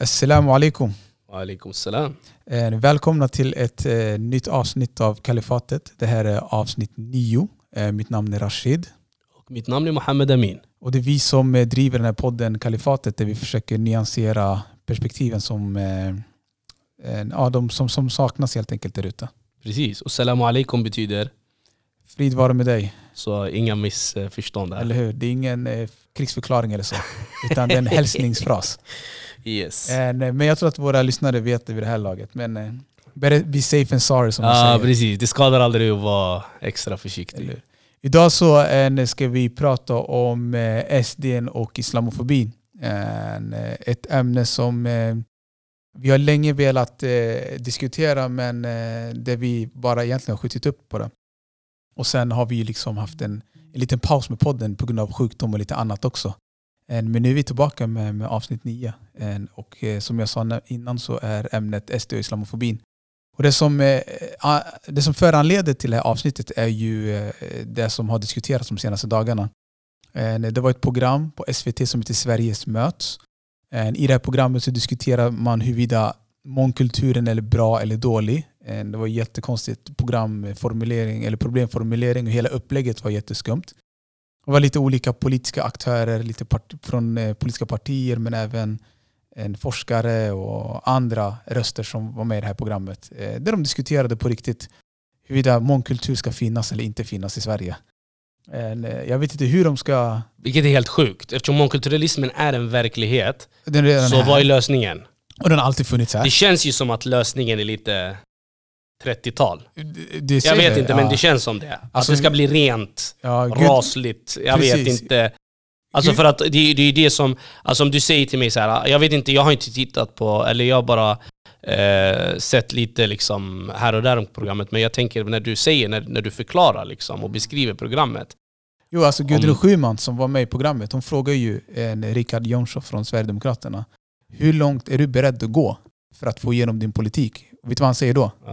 Assalamu alaikum. Alaikum salam. Eh, Välkomna till ett eh, nytt avsnitt av Kalifatet. Det här är avsnitt nio. Eh, Mitt namn är Rashid. Och mitt namn är Mohammed Amin. Och det är vi som driver den här podden Kalifatet där vi försöker nyansera perspektiven som, ja, de som, som saknas helt enkelt där ute. Precis. Och salam alaikum betyder Frid vare med dig, så inga missförstånd där. eller hur? Det är ingen krigsförklaring eller så, utan det är en hälsningsfras. Yes. Eh, Men jag tror att våra lyssnare vet det vid det här laget. Men eh, better be safe and sorry som de Ja säger. precis, det skadar aldrig att vara extra försiktig. Idag så eh, ska vi prata om eh, SD och islamofobi. Eh, ett ämne som eh, vi har länge velat eh, diskutera men eh, där vi bara egentligen har skjutit upp på det. Och sen har vi liksom haft en, en liten paus med podden på grund av sjukdom och lite annat också. Men nu är vi tillbaka med, med avsnitt 9. Och eh, som jag sa innan så är ämnet SD och islamofobin. Och det som, eh, det som föranleder till det här avsnittet är ju eh, det som har diskuterats de senaste dagarna. Det var ett program på SVT som heter Sveriges möts. I det här programmet så diskuterar man huruvida mångkulturen är bra eller dålig. Det var ett jättekonstigt programformulering eller problemformulering och hela upplägget var jätteskumt. Det var lite olika politiska aktörer lite part- från eh, politiska partier men även en forskare och andra röster som var med i det här programmet. Eh, Där de diskuterade på riktigt huruvida mångkultur ska finnas eller inte finnas i Sverige. Eh, Jag vet inte hur de ska... Vilket är helt sjukt. Eftersom mångkulturalismen är en verklighet, är så här. vad är lösningen? Och den har alltid funnits här. Det känns ju som att lösningen är lite 30-tal. Det- det Jag vet det, inte men ja. det känns som det. Att Alltså, det ska bli rent, Ja, rasligt. Jag vet Precis. inte. Alltså Gud- för att det, det är det som, alltså om du säger till mig så här, jag vet inte, jag har inte tittat på, eller jag har bara eh, sett lite liksom här och där om programmet, men jag tänker när du säger, när, när du förklarar liksom och beskriver programmet. Jo, alltså Gudrun Schyman som var med i programmet, hon frågar ju en Richard Jomshof från Sverigedemokraterna hur långt är du beredd att gå för att få igenom din politik? Vet du vad han säger då? Ja.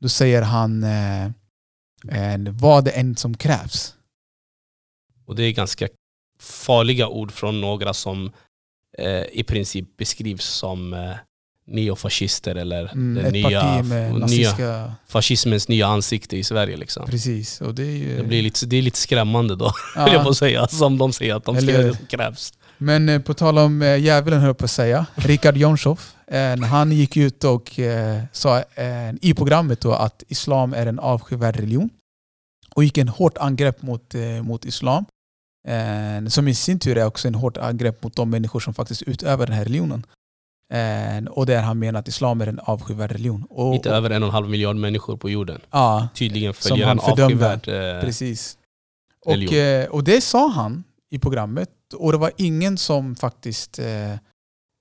Då säger han eh, vad det än som krävs. Och det är ganska farliga ord från några som eh, i princip beskrivs som eh, neofascister eller Mm, den nya, nya fascismens nya ansikte i Sverige. Liksom. Precis. Och det är ju, Det, blir lite, det är lite skrämmande då, Ja. jag på säga, som de säger att de Eller- krävs. Men eh, på tal om eh, djävulen höll jag på att säga, Richard Jomshof, eh, han gick ut och eh, sa i programmet då att islam är en avskyvärd religion. Och gick en hårt angrepp mot, mot islam. Som i sin tur är också en hårt angrepp mot de människor som faktiskt utövar den här religionen. Och där han menar att islam är en avskyvärd religion. Och, Inte över en och en halv miljard människor på jorden. Ja, Tydligen Som följer han en avskyvärd... Precis. Och, religion. eh, och det sa han i programmet. Och det var ingen som faktiskt eh,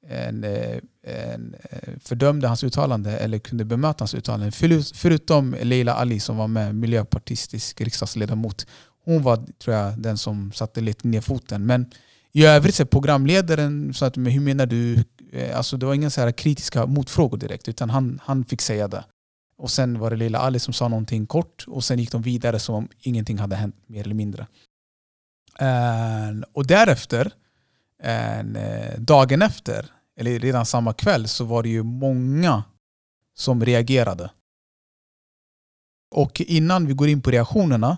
en, eh, en, eh, fördömde hans uttalande eller kunde bemöta hans uttalande. Förutom Leila Ali som var med, miljöpartistisk riksdagsledamot. Hon var tror jag den som satte lite ner foten. Men i övrigt så programledaren sa att men hur menar du? Eh, alltså det var inga så här kritiska motfrågor direkt utan han, han fick säga det. Och sen var det Leila Ali som sa någonting kort och sen gick de vidare som om ingenting hade hänt mer eller mindre. Eh, och därefter, eh, dagen efter, eller redan samma kväll, så var det ju många som reagerade. Och innan vi går in på reaktionerna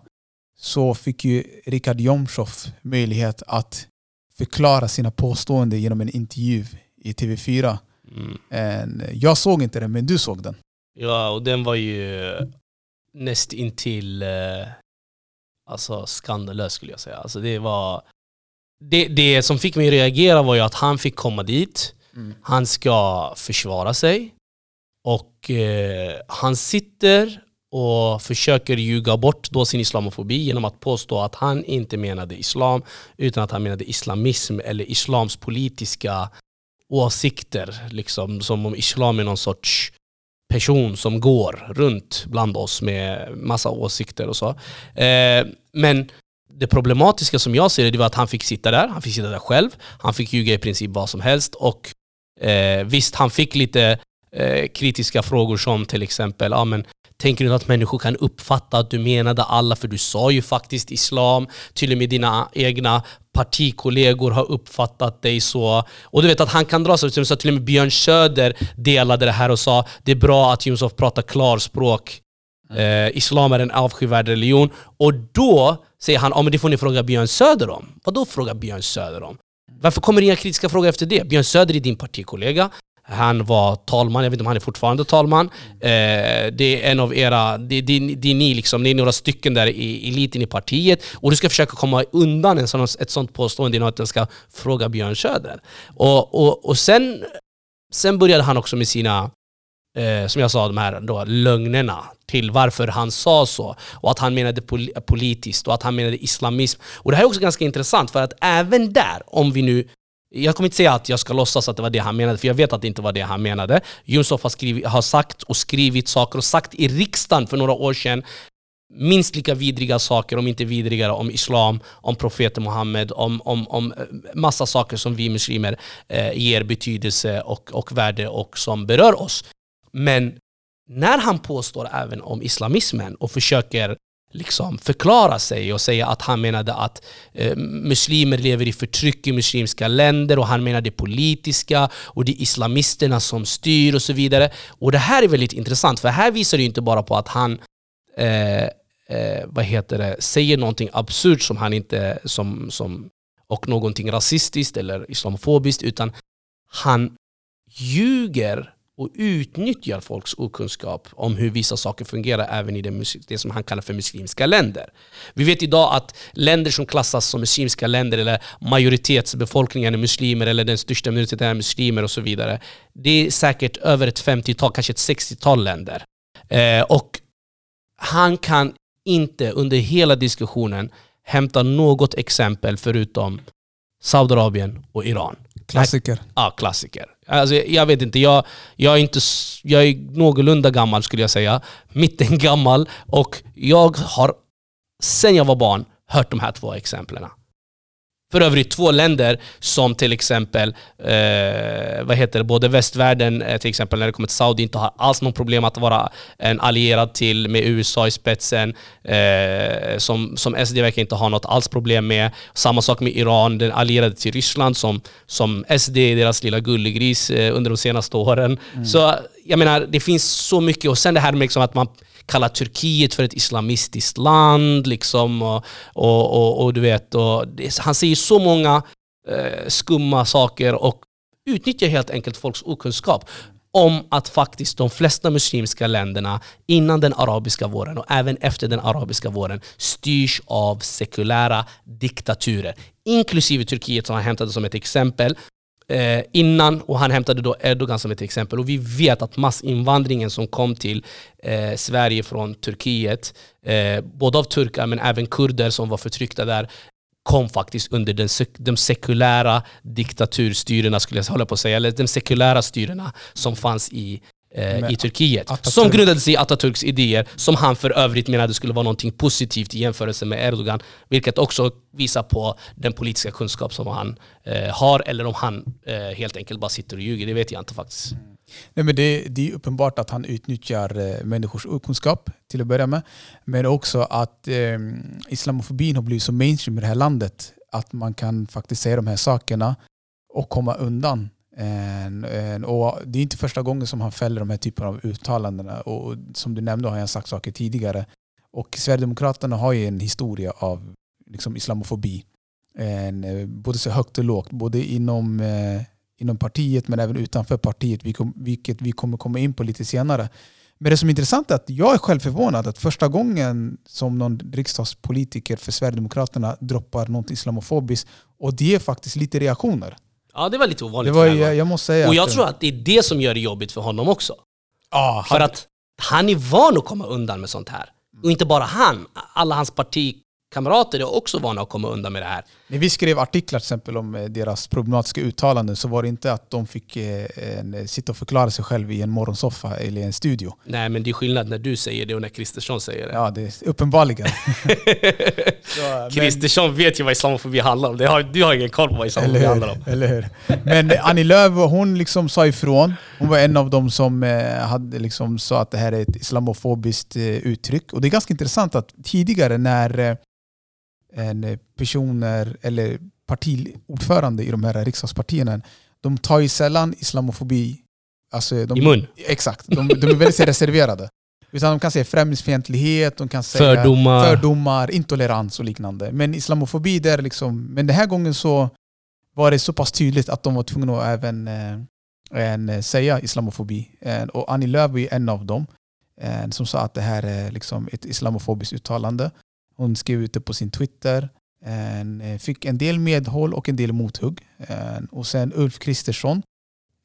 så fick ju Richard Jomshof möjlighet att förklara sina påståenden genom en intervju i TV4. mm. Jag såg inte den, men du såg den. Ja, och den var ju näst intill eh, alltså skandalös skulle jag säga. Alltså det, var, det, det som fick mig att reagera var ju att han fick komma dit, han ska försvara sig och eh, han sitter och försöker ljuga bort då sin islamofobi genom att påstå att han inte menade islam utan att han menade islamism eller islams politiska åsikter. Liksom, som om islam är någon sorts person som går runt bland oss med massa åsikter och så. Eh, men det problematiska som jag ser det, det var att han fick sitta där, han fick sitta där själv, han fick ljuga i princip vad som helst och eh, visst, han fick lite eh, kritiska frågor som till exempel, ja men Tänker du att människor kan uppfatta att du menade alla? För du sa ju faktiskt islam. Till och med dina egna partikollegor har uppfattat dig så. Och du vet att han kan dra sig. Så till och med Björn Söder delade det här och sa det är bra att Jomshof pratar klarspråk. Eh, islam är en avskyvärd religion. Och då säger han att men det får ni fråga Björn Söder om. Vadå fråga Björn Söder om? Varför kommer det inga kritiska frågor efter det? Björn Söder är din partikollega. Han var talman, jag vet inte om han är fortfarande talman. Eh, det är en av era, det, det, det är ni liksom, det är några stycken där i eliten i partiet. Och du ska försöka komma undan en sån, ett sånt påstående genom att du ska fråga Björn Söder. Och, och, och sen, sen började han också med sina eh, som jag sa, de här då, lögnerna till varför han sa så. Och att han menade pol politiskt och att han menade islamism. Och det här är också ganska intressant för att även där, om vi nu jag kommer inte säga att jag ska låtsas att det var det han menade, för jag vet att det inte var det han menade. Jomshof har, skrivit, har sagt och skrivit saker och sagt i riksdagen för några år sedan minst lika vidriga saker, om inte vidrigare, om islam, om profeten Muhammed, om, om, om eh, massa saker som vi muslimer eh, ger betydelse och, och värde och som berör oss. Men när han påstår även om islamismen och försöker liksom förklara sig och säga att han menade att eh, muslimer lever i förtryck i muslimska länder och han menar det politiska och det är islamisterna som styr och så vidare. Och det här är väldigt intressant för här visar det inte bara på att han eh, eh, vad heter det, säger någonting absurt som han inte, som, som, och någonting rasistiskt eller islamofobiskt utan han ljuger och utnyttjar folks okunskap om hur vissa saker fungerar även i det, det, som han kallar för muslimska länder. Vi vet idag att länder som klassas som muslimska länder eller majoritetsbefolkningen är muslimer eller den största minoriteten är muslimer och så vidare. Det är säkert över ett 50-tal, kanske ett 60-tal länder. Eh, och han kan inte under hela diskussionen hämta något exempel förutom Saudiarabien och Iran. Klassiker. Ja, klassiker. Alltså, jag vet inte, jag, jag, är inte, jag är någorlunda gammal skulle jag säga. Mitten gammal. Och jag har sen jag var barn hört de här två exemplen. För övrigt två länder som till exempel, eh, vad heter det, både västvärlden, eh, till exempel när det kommer till Saudi, inte har alls något problem att vara en allierad till med USA i spetsen. Eh, som, som SD verkar inte ha något alls problem med. Samma sak med Iran, den allierade till Ryssland som, som SD är deras lilla gullegris eh, under de senaste åren. Mm. Så jag menar, det finns så mycket. Och sen det här med liksom att man kallar Turkiet för ett islamistiskt land. Liksom, och, och, och, och du vet, och det, han säger så många eh, skumma saker och utnyttjar helt enkelt folks okunskap om att faktiskt de flesta muslimska länderna innan den arabiska våren och även efter den arabiska våren styrs av sekulära diktaturer. Inklusive Turkiet som han hämtade som ett exempel eh, innan och han hämtade då Erdogan som ett exempel. Och vi vet att massinvandringen som kom till eh, Sverige från Turkiet, eh, både av turkar men även kurder som var förtryckta där, kom faktiskt under den, de sekulära diktaturstyrena, skulle jag hålla på att säga, eller de sekulära styrena som fanns i i Turkiet. Atatürk. Som grundades i Atatürks idéer, som han för övrigt menade skulle vara något positivt i jämförelse med Erdogan. Vilket också visar på den politiska kunskap som han eh, har, eller om han eh, helt enkelt bara sitter och ljuger. Det vet jag inte faktiskt. Mm. Nej, men det, det, är uppenbart att han utnyttjar eh, människors okunskap till att börja med. Men också att eh, islamofobin har blivit så mainstream i det här landet att man kan faktiskt säga de här sakerna och komma undan en, en, och det är inte första gången som han fäller de här typerna av uttalanden. Och som du nämnde har han sagt saker tidigare. Och Sverigedemokraterna har ju en historia av liksom islamofobi. En, eh, både så högt och lågt. Både inom, eh, inom partiet men även utanför partiet. Vilket vi kommer komma in på lite senare. Men det som är intressant är att jag är själv förvånad att första gången som någon riksdagspolitiker för Sverigedemokraterna droppar något islamofobiskt och det är faktiskt lite reaktioner. Ja det var lite ovanligt det var, jag, jag måste säga Och jag tror att det är det som gör det jobbigt för honom också. Ah, för han... att han är van att komma undan med sånt här. Och inte bara han, alla hans parti kamrater är också vana att komma undan med det här. När vi skrev artiklar till exempel om eh, deras problematiska uttalanden så var det inte att de fick eh, en, sitta och förklara sig själv i en morgonsoffa eller i en studio. Nej, men det är skillnad när du säger det och när Kristersson säger det. Ja, det är uppenbarligen. Kristersson vet ju vad islamofobi handlar om. Det har, du har ingen koll på vad islamofobi handlar om. Eller hur? Men Annie Lööf, hon liksom sa ifrån. Hon var en av dem som eh, hade liksom sa att det här är ett islamofobiskt eh, uttryck. Och det är ganska intressant att tidigare när eh, en personer eller partiordförande i de här riksdagspartierna, de tar ju sällan islamofobi alltså de, I mun? Exakt, de, de är väldigt reserverade. Utan de kan säga främlingsfientlighet, de kan säga fördomar. fördomar, intolerans och liknande. Men islamofobi, det är liksom, men den här gången så var det så pass tydligt att de var tvungna att även eh, en, eh, säga islamofobi. Och Annie Lööf är en av dem som sa att det här är liksom ett islamofobiskt uttalande. Hon skrev ut det på sin Twitter. En, eh, fick en del medhåll och en del mothugg. En, och sen Ulf Kristersson,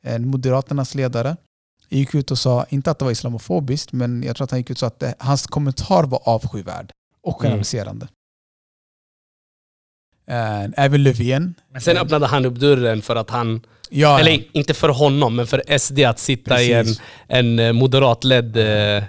en Moderaternas ledare, gick ut och sa, inte att det var islamofobiskt, men jag tror att han gick ut och sa att det, hans kommentar var avskyvärd och mm. generaliserande. Mm. Även Löfven. Sen öppnade han upp dörren för att han Ja, Eller inte för honom, men för SD att sitta Precis. i en, en eh, moderatledd eh,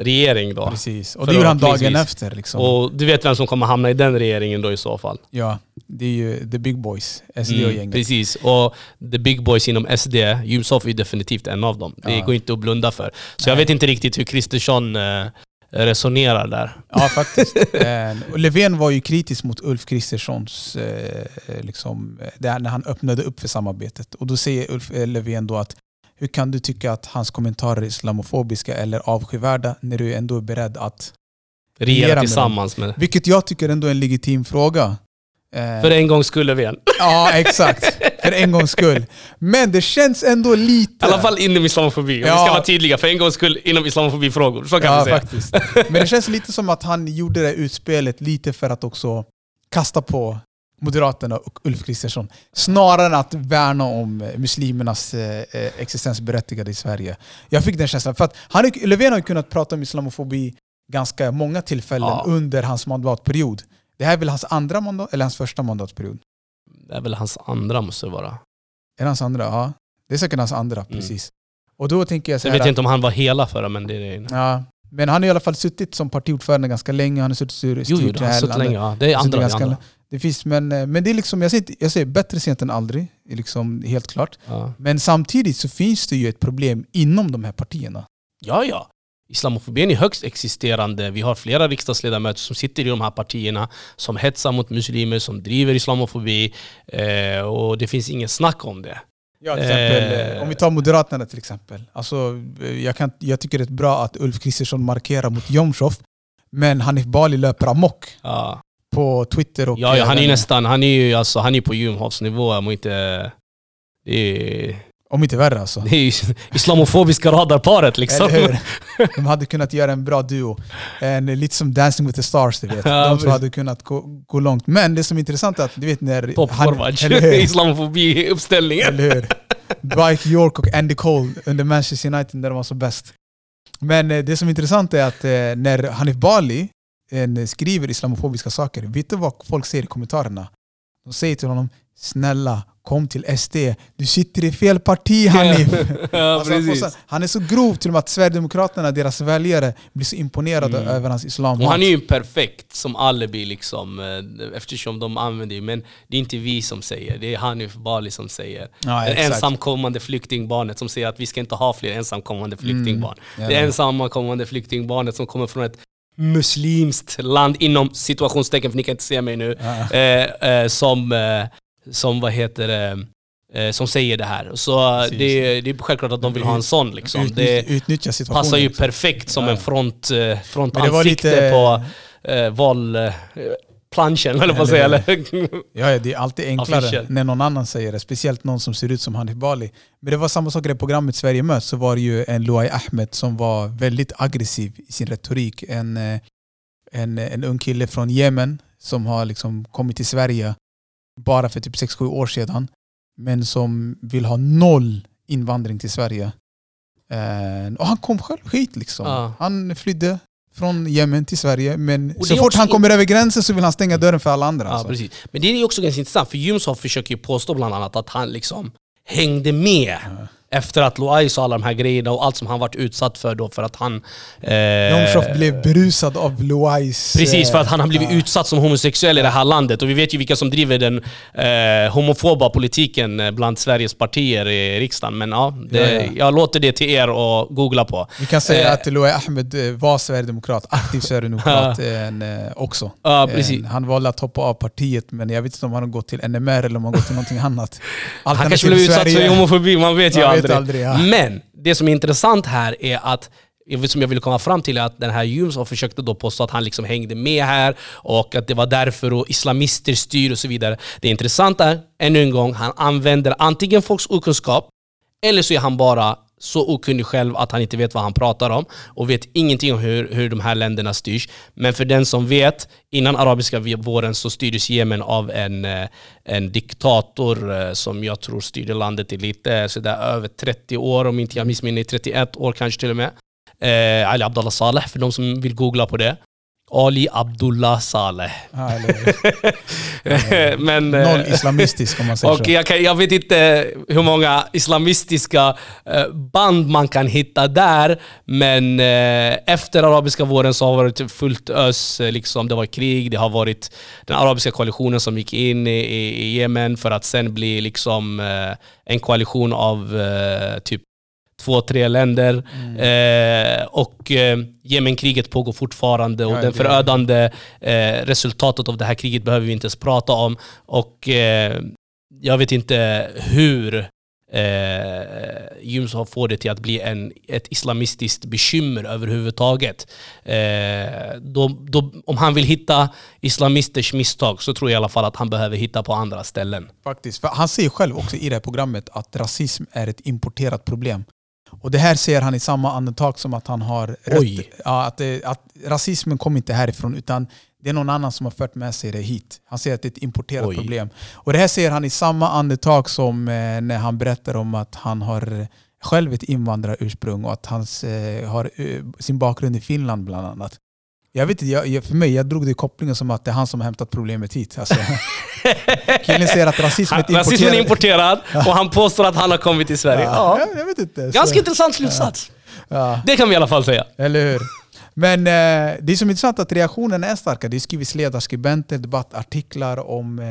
regering då. Precis, och det gjorde han dagen efter. Liksom. Och du vet vem som kommer hamna i den regeringen då i så fall? Ja, det är ju the big boys, SD mm, och gänget. Precis, och the big boys inom SD, Jomshof är definitivt en av dem. Det ja. går inte att blunda för. Så Nej. jag vet inte riktigt hur Kristersson eh, resonerar där. Ja, faktiskt. eh, Löfven var ju kritisk mot Ulf Kristerssons, eh, liksom, när han öppnade upp för samarbetet. Och då säger Ulf Löfven då att hur kan du tycka att hans kommentarer är islamofobiska eller avskyvärda när du ändå är beredd att regera, regera tillsammans med, med Vilket jag tycker ändå är en legitim fråga. Eh, för en gångs skull Löfven. Ja, exakt. För en gångs skull. Men det känns ändå lite... I alla fall inom islamofobi. Om ja. vi ska vara tydliga, för en gångs skull inom islamofobifrågor. Så kan ja, vi säga. Faktiskt. Men det känns lite som att han gjorde det utspelet lite för att också kasta på Moderaterna och Ulf Kristersson. Snarare än att värna om muslimernas eh, existensberättigade i Sverige. Jag fick den känslan. För att han, Löfven har ju kunnat prata om islamofobi ganska många tillfällen ja. under hans mandatperiod. Det här är väl hans andra mandat, eller hans första mandatperiod? Det är väl hans andra måste det vara. Är det hans andra? Ja. Det är säkert hans andra, mm. precis. Och då tänker jag så Jag vet inte om han var hela förra, men det är det. Ja. Men han har i alla fall suttit som partiordförande ganska länge. Han har suttit styrt Jo, jo han har suttit länge. Ja. Det är andra. Ganska, andra. Det finns, men, eh, men det är liksom, jag, säger, jag säger bättre sent än aldrig, liksom, helt klart. Ja. Men samtidigt så finns det ju ett problem inom de här partierna. Ja, ja. Islamofobin är högst existerande. Vi har flera riksdagsledamöter som sitter i de här partierna som hetsar mot muslimer, som driver islamofobi. Eh, och det finns ingen snack om det. Ja, till exempel, eh, eh om vi tar Moderaterna till exempel. Alltså, eh, jag, kan, jag tycker det är bra att Ulf Kristersson markerar mot Jomshof, men Hanif Bali löper amok. Ja. På Twitter och... Ja, ja han är nästan, han är ju alltså, han är på Jomshofs nivå. Inte, det är, om inte värre alltså. Det är ju islamofobiska radarparet liksom. De hade kunnat göra en bra duo. En, lite som Dancing with the stars, du vet. De som hade kunnat gå, gå långt. Men det som är intressant är att du vet när... Popforward, islamofobi-uppställningen. Eller hur? Dwight York och Andy Cole under Manchester United när de var som bäst. Men eh, det som är intressant är att eh, när Hanif Bali skriver islamofobiska saker, vet du vad folk säger i kommentarerna? De säger till honom Snälla, kom till SD. Du sitter i fel parti Hanif. ja, alltså, han är så grov till och med att Sverigedemokraterna, deras väljare, blir så imponerade mm. över hans islam. Och han är ju perfekt som alibi liksom, eh, eftersom de använder men det är inte vi som säger, det är Hanif Bali som säger. Ja, det ensamkommande flyktingbarnet som säger att vi ska inte ha fler ensamkommande mm. flyktingbarn. Mm. Det ensamkommande flyktingbarnet som kommer från ett muslimskt land inom situationstecken, för ni kan inte se mig nu, ja. eh, eh, som eh, som vad heter det, eh, som säger det här. Så det, det, är självklart att de vill ha en sån. Liksom. Utnyttja, det passar ju perfekt som ja. en front, eh, frontansikte lite... på eh, val... Planschen, eller vad säga. Eller? ja, det är alltid enklare Official. när någon annan säger det. Speciellt någon som ser ut som Hanif Bali. Men det var samma sak i programmet Sverige möts. Så var det ju en Luai Ahmed som var väldigt aggressiv i sin retorik. En, eh, en, en ung kille från Yemen som har liksom kommit till Sverige bara för typ 6-7 år sedan. Men som vill ha noll invandring till Sverige. Eh, och han kom själv hit liksom. Ja. Han flydde från Jemen till Sverige. Men så fort han kommer över gränsen så vill han stänga dörren för alla andra. Ja, alltså. precis. Men det är också ganska intressant, för Jomshof försöker ju påstå bland annat att han liksom hängde med efter att Loai sa alla de här grejerna och allt som han varit utsatt för då för att han... Eh, blev berusad av Loais... Precis, för att han har blivit eh, utsatt som homosexuell i det här landet. Och vi vet ju vilka som driver den eh, homofoba politiken eh, bland Sveriges partier i riksdagen. Men ja, det, Ja, ja. jag låter det till er att googla på. Vi kan säga Eh. att Loai Ahmed eh, var svärdemokrat, aktiv sverigedemokrat eh, också. Ja, precis. Eh, Han valde att hoppa av partiet, men jag vet inte om han har gått till NMR eller om han gått till någonting annat. Han kanske blev utsatt för homofobi, man vet ju vet aldrig. aldrig, ja. Men det som är intressant här är att som jag vill komma fram till är att den här Jomshof försökte då påstå att han liksom hängde med här och att det var därför och islamister styr och så vidare. Det intressanta är, ännu en gång, han använder antingen folks okunskap eller så är han bara så okunnig själv att han inte vet vad han pratar om och vet ingenting om hur, hur de här länderna styrs. Men för den som vet, innan arabiska våren så styrdes Jemen av en, eh, en diktator eh, som jag tror styrde landet i lite eh, sådär över 30 år, om inte jag missminner 31 år kanske till och med. Eh, Ali Abdullah Saleh, för de som vill googla på det. Ali Abdullah Saleh. Eller, Men, eh, noll islamistisk om man säger och så. jag, kan, jag vet inte hur många islamistiska eh, band man kan hitta där, men eh, efter arabiska våren så har det varit fullt ös. Liksom, det var krig, det har varit den arabiska koalitionen som gick in i, i, Jemen för att sen bli liksom, en koalition av typ två, tre länder. Mm. Eh, och eh, Jemenkriget pågår fortfarande och Ja, det- förödande eh, resultatet av det här kriget behöver vi inte ens prata om. Och eh, jag vet inte hur eh, får det till att bli en, ett islamistiskt bekymmer överhuvudtaget. Eh, då, då, om han vill hitta islamisters misstag så tror jag i alla fall att han behöver hitta på andra ställen. Faktiskt. För han säger själv också i det här programmet att rasism är ett importerat problem. Och det här ser han i samma andetag som att han har Oj. rötter- Ja, att, det, att rasismen kommer inte härifrån utan det är någon annan som har fört med sig det hit. Han säger att det är ett importerat Oj. problem. Och det här säger han i samma andetag som eh, när han berättar om att han har själv ett invandrarursprung och att han eh, har eh, sin bakgrund i Finland bland annat. Jag vet inte, jag, för mig, jag drog det i kopplingen som att det är han som har hämtat problemet hit. Alltså, killen säger att rasism är Han, rasismen är importerad och han påstår att han har kommit till Sverige. Ja. Ja, jag vet inte. Ganska Så- intressant slutsats. Ja, Det kan vi i alla fall säga. eller hur? Men eh, det är som intressant att reaktionerna är starka. Det skrivs ledarskribenter, debattartiklar om, eh,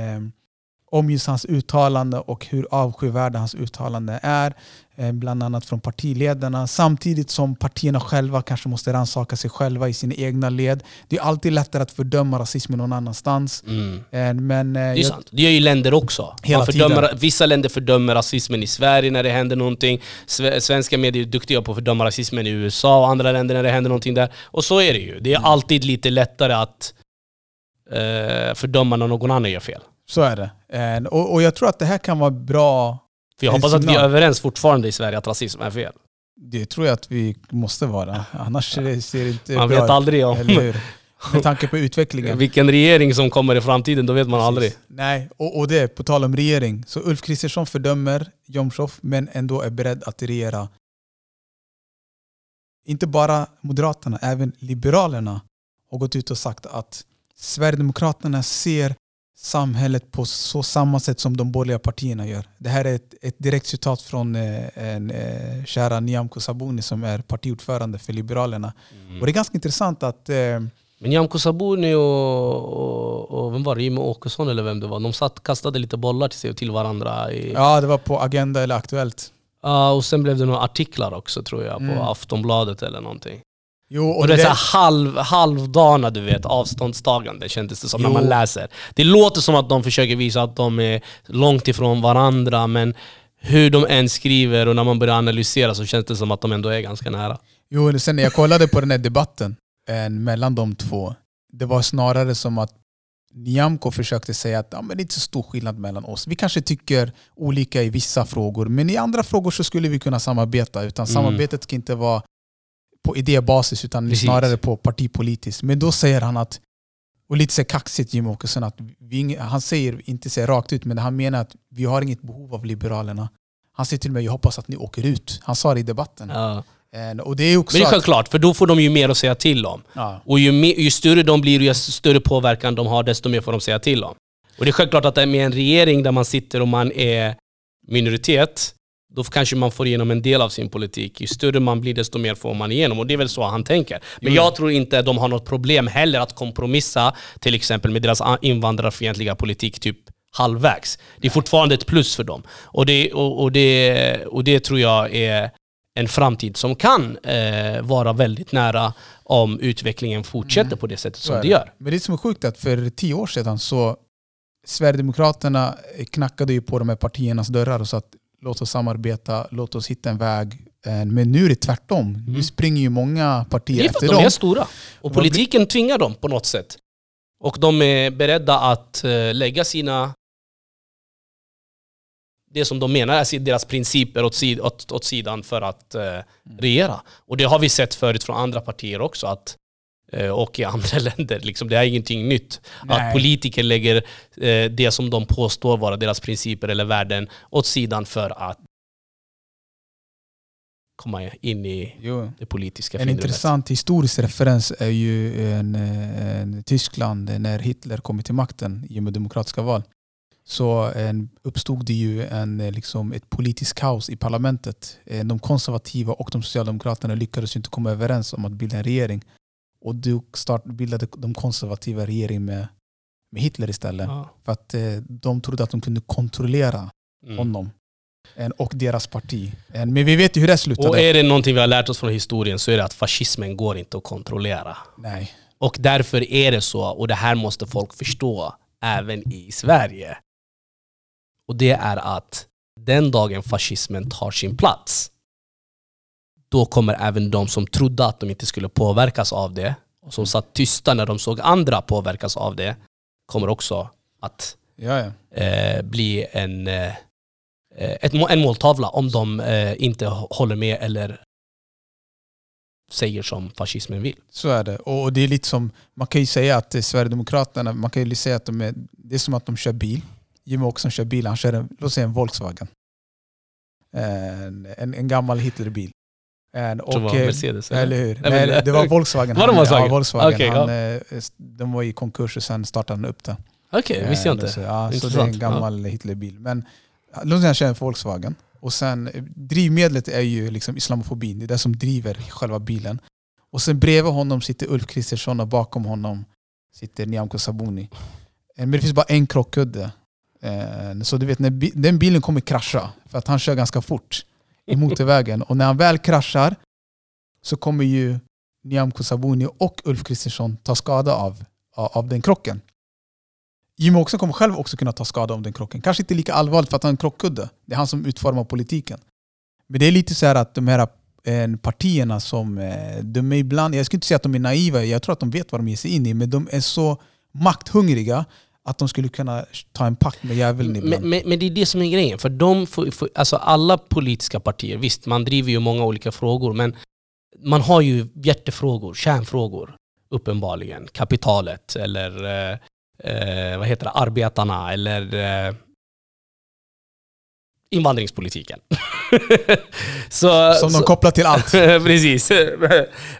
om just hans uttalande och hur avskyvärda hans uttalande är. Eh, bland annat från partiledarna. Samtidigt som partierna själva kanske måste rannsaka sig själva i sina egna led. Det är alltid lättare att fördöma rasismen någon annanstans. Mm. Eh, men, eh, Det är jag- sant. Det gör ju länder också. Hela fördömer, vissa länder fördömer rasismen i Sverige när det händer någonting. Sve- Svenska medier är duktiga på att fördöma rasismen i USA och andra länder när det händer någonting där. Och så är det ju. Det är Mm. alltid lite lättare att eh, fördöma när någon annan gör fel. Så är det. Eh, och, och jag tror att det här kan vara bra För jag hoppas att vi är överens fortfarande i Sverige att rasism är fel. Det tror jag att vi måste vara. Annars ser det inte Man bra vet aldrig om Eller hur? Med tanke på utvecklingen. vilken regering som kommer i framtiden, då vet man aldrig. Precis. Nej, och, och det, på tal om regering. Så Ulf Kristersson fördömer Jomshof men ändå är beredd att regera. Inte bara Moderaterna, även Liberalerna har gått ut och sagt att Sverigedemokraterna ser samhället på så samma sätt som de borgerliga partierna gör. Det här är ett, ett direkt citat från eh, en eh, kära Nyamko Sabuni som är partiordförande för Liberalerna. Och det är ganska intressant att eh, Men Nyamko Sabuni och, och, och vem var det? Jimmie Åkesson eller vem det var? De satt, kastade lite bollar till sig och till varandra. I, ja, det var på Agenda eller Aktuellt. Ja, och sen blev det några artiklar också tror jag, på Mm. Aftonbladet eller någonting. Jo, Och det är så halv, halvdana du vet, avståndstagande kändes det som när Jo. man läser. Det låter som att de försöker visa att de är långt ifrån varandra, men hur de än skriver och när man börjar analysera så känns det som att de ändå är ganska nära. Jo, sen när jag kollade på den här debatten eh, mellan de två, det var snarare som att Nyamko försökte säga att ja, men det är inte så stor skillnad mellan oss. Vi kanske tycker olika i vissa frågor, men i andra frågor så skulle vi kunna samarbeta. Utan Mm. samarbetet ska inte vara på idébasis utan Precis. snarare på partipolitiskt. Men då säger han att, och lite så kaxigt Jimmie Åkesson, att vi, han säger, inte säger rakt ut, men han menar att vi har inget behov av Liberalerna. Han säger till mig, jag hoppas att ni åker ut. Han sa det i debatten. Ja. En, och det är också Men det är självklart, för då får de ju mer att säga till om. ja. Och ju, mer, ju större de blir, ju större påverkan de har, desto mer får de säga till om. Och det är självklart att med en regering där man sitter och man är minoritet, då kanske man får igenom en del av sin politik. Ju större man blir, desto mer får man igenom. Och det är väl så han tänker. Men Jo. jag tror inte de har något problem heller att kompromissa till exempel med deras invandrarfientliga politik typ halvvägs. Det är fortfarande ett plus för dem. Och det, och, och det, och det tror jag är en framtid som kan eh, vara väldigt nära om utvecklingen fortsätter Mm. på det sättet som det gör. Men det som är sjukt är att för tio år sedan så Sverigedemokraterna knackade ju på de här partiernas dörrar och sa att låt oss samarbeta, låt oss hitta en väg. Eh, Men nu är det tvärtom. Nu springer ju många partier Mm. Det är för efter att de dem. är stora. Och politiken tvingar dem på något sätt. Och de är beredda att eh, lägga sina... Det som de menar är deras principer åt, sid, åt, åt sidan för att eh, regera. Och det har vi sett förut från andra partier också. Att, och i andra länder. Liksom, det är ingenting nytt. Nej. Att politiker lägger eh, det som de påstår vara deras principer eller värden åt sidan för att komma in i Jo. det politiska En intressant historisk referens är ju en, eh, en Tyskland när Hitler kom till makten genom demokratiska val. Så en, uppstod det ju en, eh, liksom, ett politiskt kaos i parlamentet. Eh, De konservativa och de socialdemokraterna lyckades inte komma överens om att bilda en regering. Och då start, bildade de konservativa regering med, med Hitler istället. Ja. För att eh, de trodde att de kunde kontrollera Mm. honom en, och deras parti. En, men vi vet ju hur det slutade. Och är det någonting vi har lärt oss från historien så är det att fascismen går inte att kontrollera. Nej. Och därför är det så, och det här måste folk förstå, även i Sverige. Och det är att den dagen fascismen tar sin plats, då kommer även de som trodde att de inte skulle påverkas av det, och som satt tysta när de såg andra påverkas av det, kommer också att Ja, ja. eh, bli en, eh, ett, en måltavla om de eh, inte håller med eller säger som fascismen vill. Så är det. Och det är lite som, man kan ju säga att eh, Sverigedemokraterna, man kan ju säga att de är, det är som att de kör bil. Jimmie Åkesson kör bil, han kör en, låt säga en Volkswagen. En, en, en gammal Hitlerbil. Och, var eh, Mercedes. eller hur? men- Nej, det var Volkswagen. Var det Han- Volkswagen? Ja, Volkswagen. Okej, han, ja. eh, De var i konkurs och sen startade han upp det. Okej, det visste jag Eh, inte. Så, ja, så det är en gammal Hitlerbil. Men låt säga han kör en Volkswagen. Och sen, eh, drivmedlet är ju liksom islamofobin. Det är det som driver själva bilen. Och sen bredvid honom sitter Ulf Kristersson och bakom honom sitter Nyamko Sabuni. Eh, Men det finns bara en krockkudde. Eh, Så du vet, när den bilen kommer krascha, för att han kör ganska fort i motorvägen. Och när han väl kraschar så kommer ju Nyamko Sabuni och Ulf Kristersson ta skada av, av den krocken. Jimmie Åkesson kommer själv också kunna ta skada av den krocken. Kanske inte lika allvarligt för att han är en krockkudde. Det är han som utformar politiken. Men det är lite så här att de här eh, partierna som, eh, de är ibland, jag skulle inte säga att de är naiva, jag tror att de vet vad de ger sig in i, men de är så makthungriga att de skulle kunna ta en pakt med djävulen ibland. Men, men, men det är det som är grejen. För de får, får, alltså alla politiska partier, visst man driver ju många olika frågor, men man har ju hjärtefrågor, kärnfrågor. Uppenbarligen. Kapitalet eller eh, eh, vad heter det, arbetarna eller eh, invandringspolitiken. så, som de så, kopplar till allt. Precis.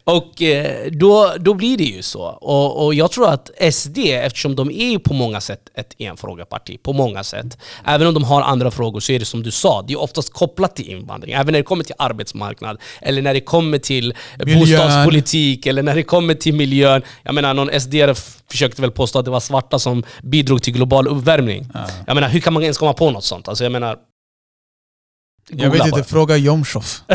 Och eh, då, då blir det ju så. Och, och jag tror att SD, eftersom de är på många sätt ett enfrågeparti, på många sätt. Även om de har andra frågor så är det som du sa, det är oftast kopplat till invandring. Även när det kommer till arbetsmarknad, eller när det kommer till Miljön. bostadspolitik, eller när det kommer till miljön. Jag menar, någon SD försökte väl påstå att det var svarta som bidrog till global uppvärmning. Ja. Jag menar, hur kan man ens komma på något sånt? Alltså jag menar... Jag vet bara. inte, fråga Jomshof.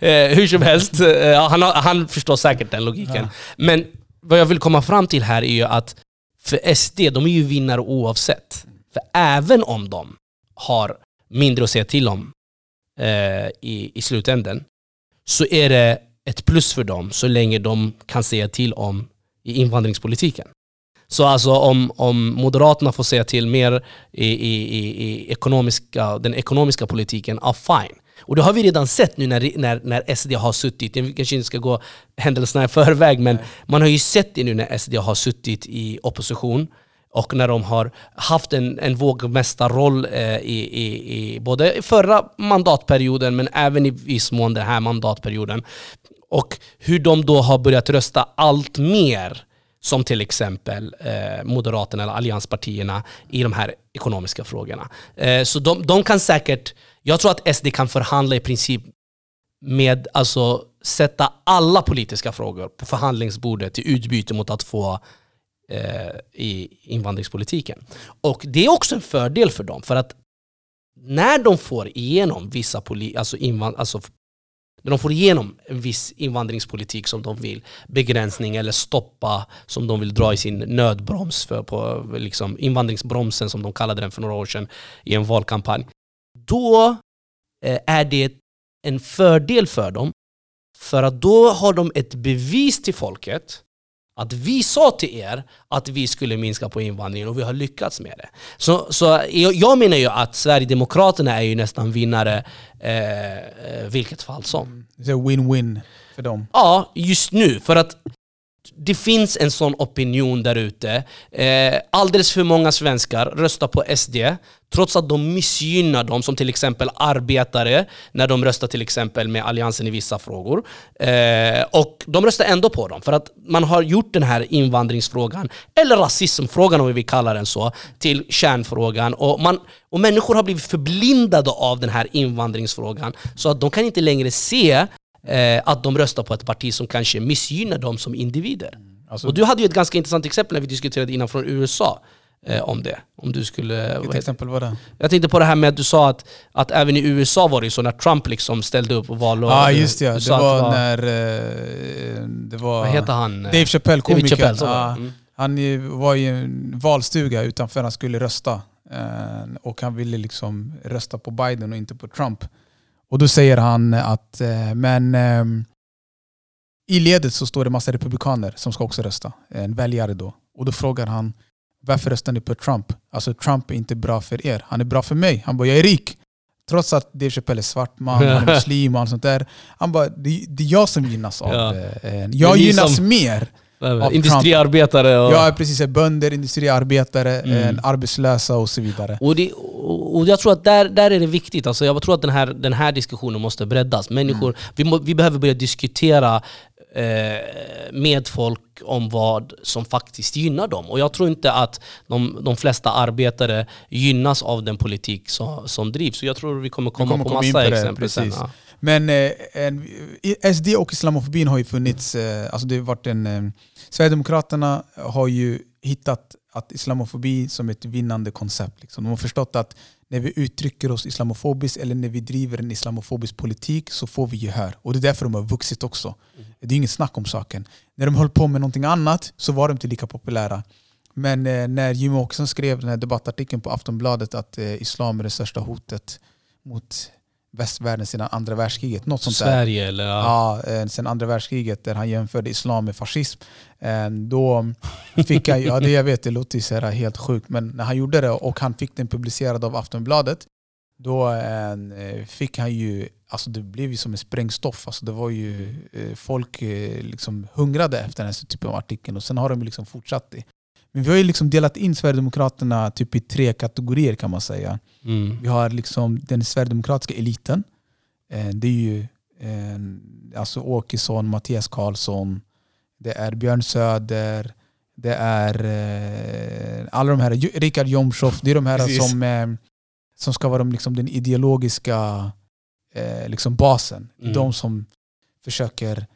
Eh, hur som helst, eh, han, han förstår säkert den logiken. Ja. Men vad jag vill komma fram till här är ju att för SD, de är ju vinnare oavsett. För även om de har mindre att säga till om eh, i, i slutänden, så är det ett plus för dem så länge de kan säga till om i invandringspolitiken. Så alltså om, om Moderaterna får säga till mer i, i, i, i ekonomiska, den ekonomiska politiken, ja fine. Och det har vi redan sett nu när, när, när SD har suttit, jag kanske inte ska gå händelserna i förväg, men man har ju sett det nu när SD har suttit i opposition och när de har haft en, en vågmästarroll eh, i, i, i både förra mandatperioden men även i viss mån den här mandatperioden. Och hur de då har börjat rösta allt mer som till exempel eh, Moderaterna eller allianspartierna i de här ekonomiska frågorna. Eh, så de, de kan säkert, jag tror att SD kan förhandla i princip med, alltså sätta alla politiska frågor på förhandlingsbordet i utbyte mot att få eh, i invandringspolitiken. Och det är också en fördel för dem, för att när de får igenom vissa poli alltså, invand alltså när de får igenom en viss invandringspolitik som de vill, begränsning eller stoppa, som de vill dra i sin nödbroms, för, på liksom invandringsbromsen som de kallade den för några år sedan i en valkampanj. Då eh, är det en fördel för dem, för att då har de ett bevis till folket att vi sa till er att vi skulle minska på invandringen och vi har lyckats med det. Så, så jag menar ju att Sverigedemokraterna är ju nästan vinnare eh, vilket fall som. Det är win-win för dem? Ja, just nu. För att det finns en sån opinion där ute. Eh, alldeles för många svenskar röstar på SD trots att de missgynnar dem, som till exempel arbetare, när de röstar till exempel med Alliansen i vissa frågor. Eh, och de röstar ändå på dem, för att man har gjort den här invandringsfrågan, eller rasismfrågan om vi vill kalla den så, till kärnfrågan. Och, man, och människor har blivit förblindade av den här invandringsfrågan, så att de kan inte längre se eh, att de röstar på ett parti som kanske missgynnar dem som individer. Mm. Alltså, och du hade ju ett ganska intressant exempel när vi diskuterade innan från USA eh, om det. Om du skulle, Vilket exempel var det? Jag tänkte på det här med att du sa att, att även i USA var det så när Trump liksom ställde upp och val Ja ah, just det, ja. det var, var när... Eh, det var vad heter han? Dave Chappelle, komikern. Ah, mm. Han var i en valstuga utanför han skulle rösta. Eh, och han ville liksom rösta på Biden och inte på Trump. Och då säger han att eh, men ehm, i ledet så står det massa republikaner som ska också rösta. En väljare då. Och då frågar han varför röstar ni på Trump? Alltså Trump är inte bra för er. Han är bra för mig. Han bara, jag är rik. Trots att Dave Chappelle är svart man, han är muslim och allt sånt där. Han bara, det, det är jag som gynnas av ja. Eh, jag gynnas som... mer Industriarbetare och... Ja precis, bönder, industriarbetare, mm. arbetslösa och så vidare. Och, det, och jag tror att där, där är det viktigt, alltså jag tror att den här, den här diskussionen måste breddas. Människor, mm. vi, må, vi behöver börja diskutera eh, med folk om vad som faktiskt gynnar dem. Och jag tror inte att de, de flesta arbetare gynnas av den politik som, som drivs. Så jag tror vi kommer komma, vi kommer på massa på exempel sen. Ja. Men eh, en, SD och islamofobin har ju funnits, eh, alltså det har varit en, eh, Sverigedemokraterna har ju hittat att islamofobi som ett vinnande koncept. Liksom. De har förstått att när vi uttrycker oss islamofobiskt eller när vi driver en islamofobisk politik så får vi gehör. Och det är därför de har vuxit också. Mm. Det är inget snack om saken. När de höll på med någonting annat så var de inte lika populära. Men eh, när Jimmie Åkesson skrev den här debattartikeln på Aftonbladet att eh, islam är det största hotet mot västvärlden sedan andra världskriget. Något sånt Sverige där. eller? Ja, ja eh, sedan andra världskriget där han jämförde islam med fascism. Eh, då fick han, ja det jag vet, det låter så helt sjukt, men när han gjorde det och han fick den publicerad av Aftonbladet, då eh, fick han ju, alltså det blev ju som en sprängstoff. Alltså det var ju, folk liksom hungrade efter den här typen av artikel och sen har de liksom fortsatt det. Men vi har ju liksom delat in Sverigedemokraterna typ i tre kategorier kan man säga. Mm. Vi har liksom den sverigedemokratiska eliten. Eh, det är ju eh, alltså Åkesson, Mattias Karlsson, det är Björn Söder, det är eh, alla de här, Richard Jomshof, det är de här som, som ska vara liksom den ideologiska liksom basen. Mm. De som försöker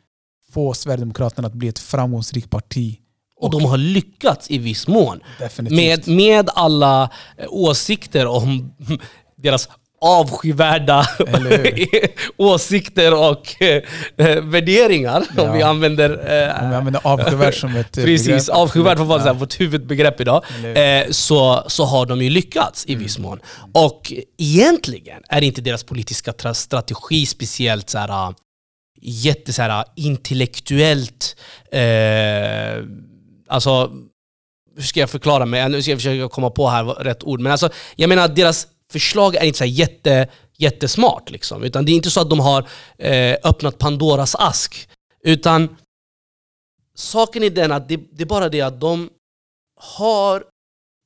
få Sverigedemokraterna att bli ett framgångsrikt parti och de har lyckats i viss mån. Med, med alla eh, åsikter om deras avskyvärda åsikter och äh, värderingar. Ja. Om vi använder... Äh, om vi använder avskyvärd som ett Precis, begrepp. avskyvärd får vara ja. vårt huvudbegrepp idag. Äh, så, så har de ju lyckats i mm. viss mån. Och egentligen är inte deras politiska strategi speciellt så här, jätte så här, intellektuellt Alltså, hur ska jag förklara mig? Nu ska jag försöka komma på här rätt ord. Men alltså, jag menar att deras förslag är inte så jätte, jättesmart. Liksom. Utan det är inte så att de har eh, öppnat Pandoras ask. Utan saken är den att det, det är bara det att de har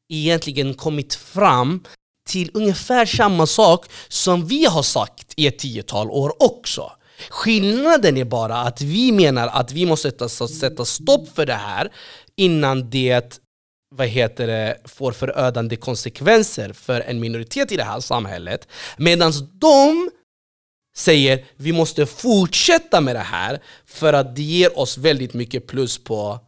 egentligen kommit fram till ungefär samma sak som vi har sagt i ett tiotal år också. Skillnaden är bara att vi menar att vi måste sätta, sätta stopp för det här innan det vad heter det, får förödande konsekvenser för en minoritet i det här samhället. Medan de säger vi måste fortsätta med det här för att det ger oss väldigt mycket plus på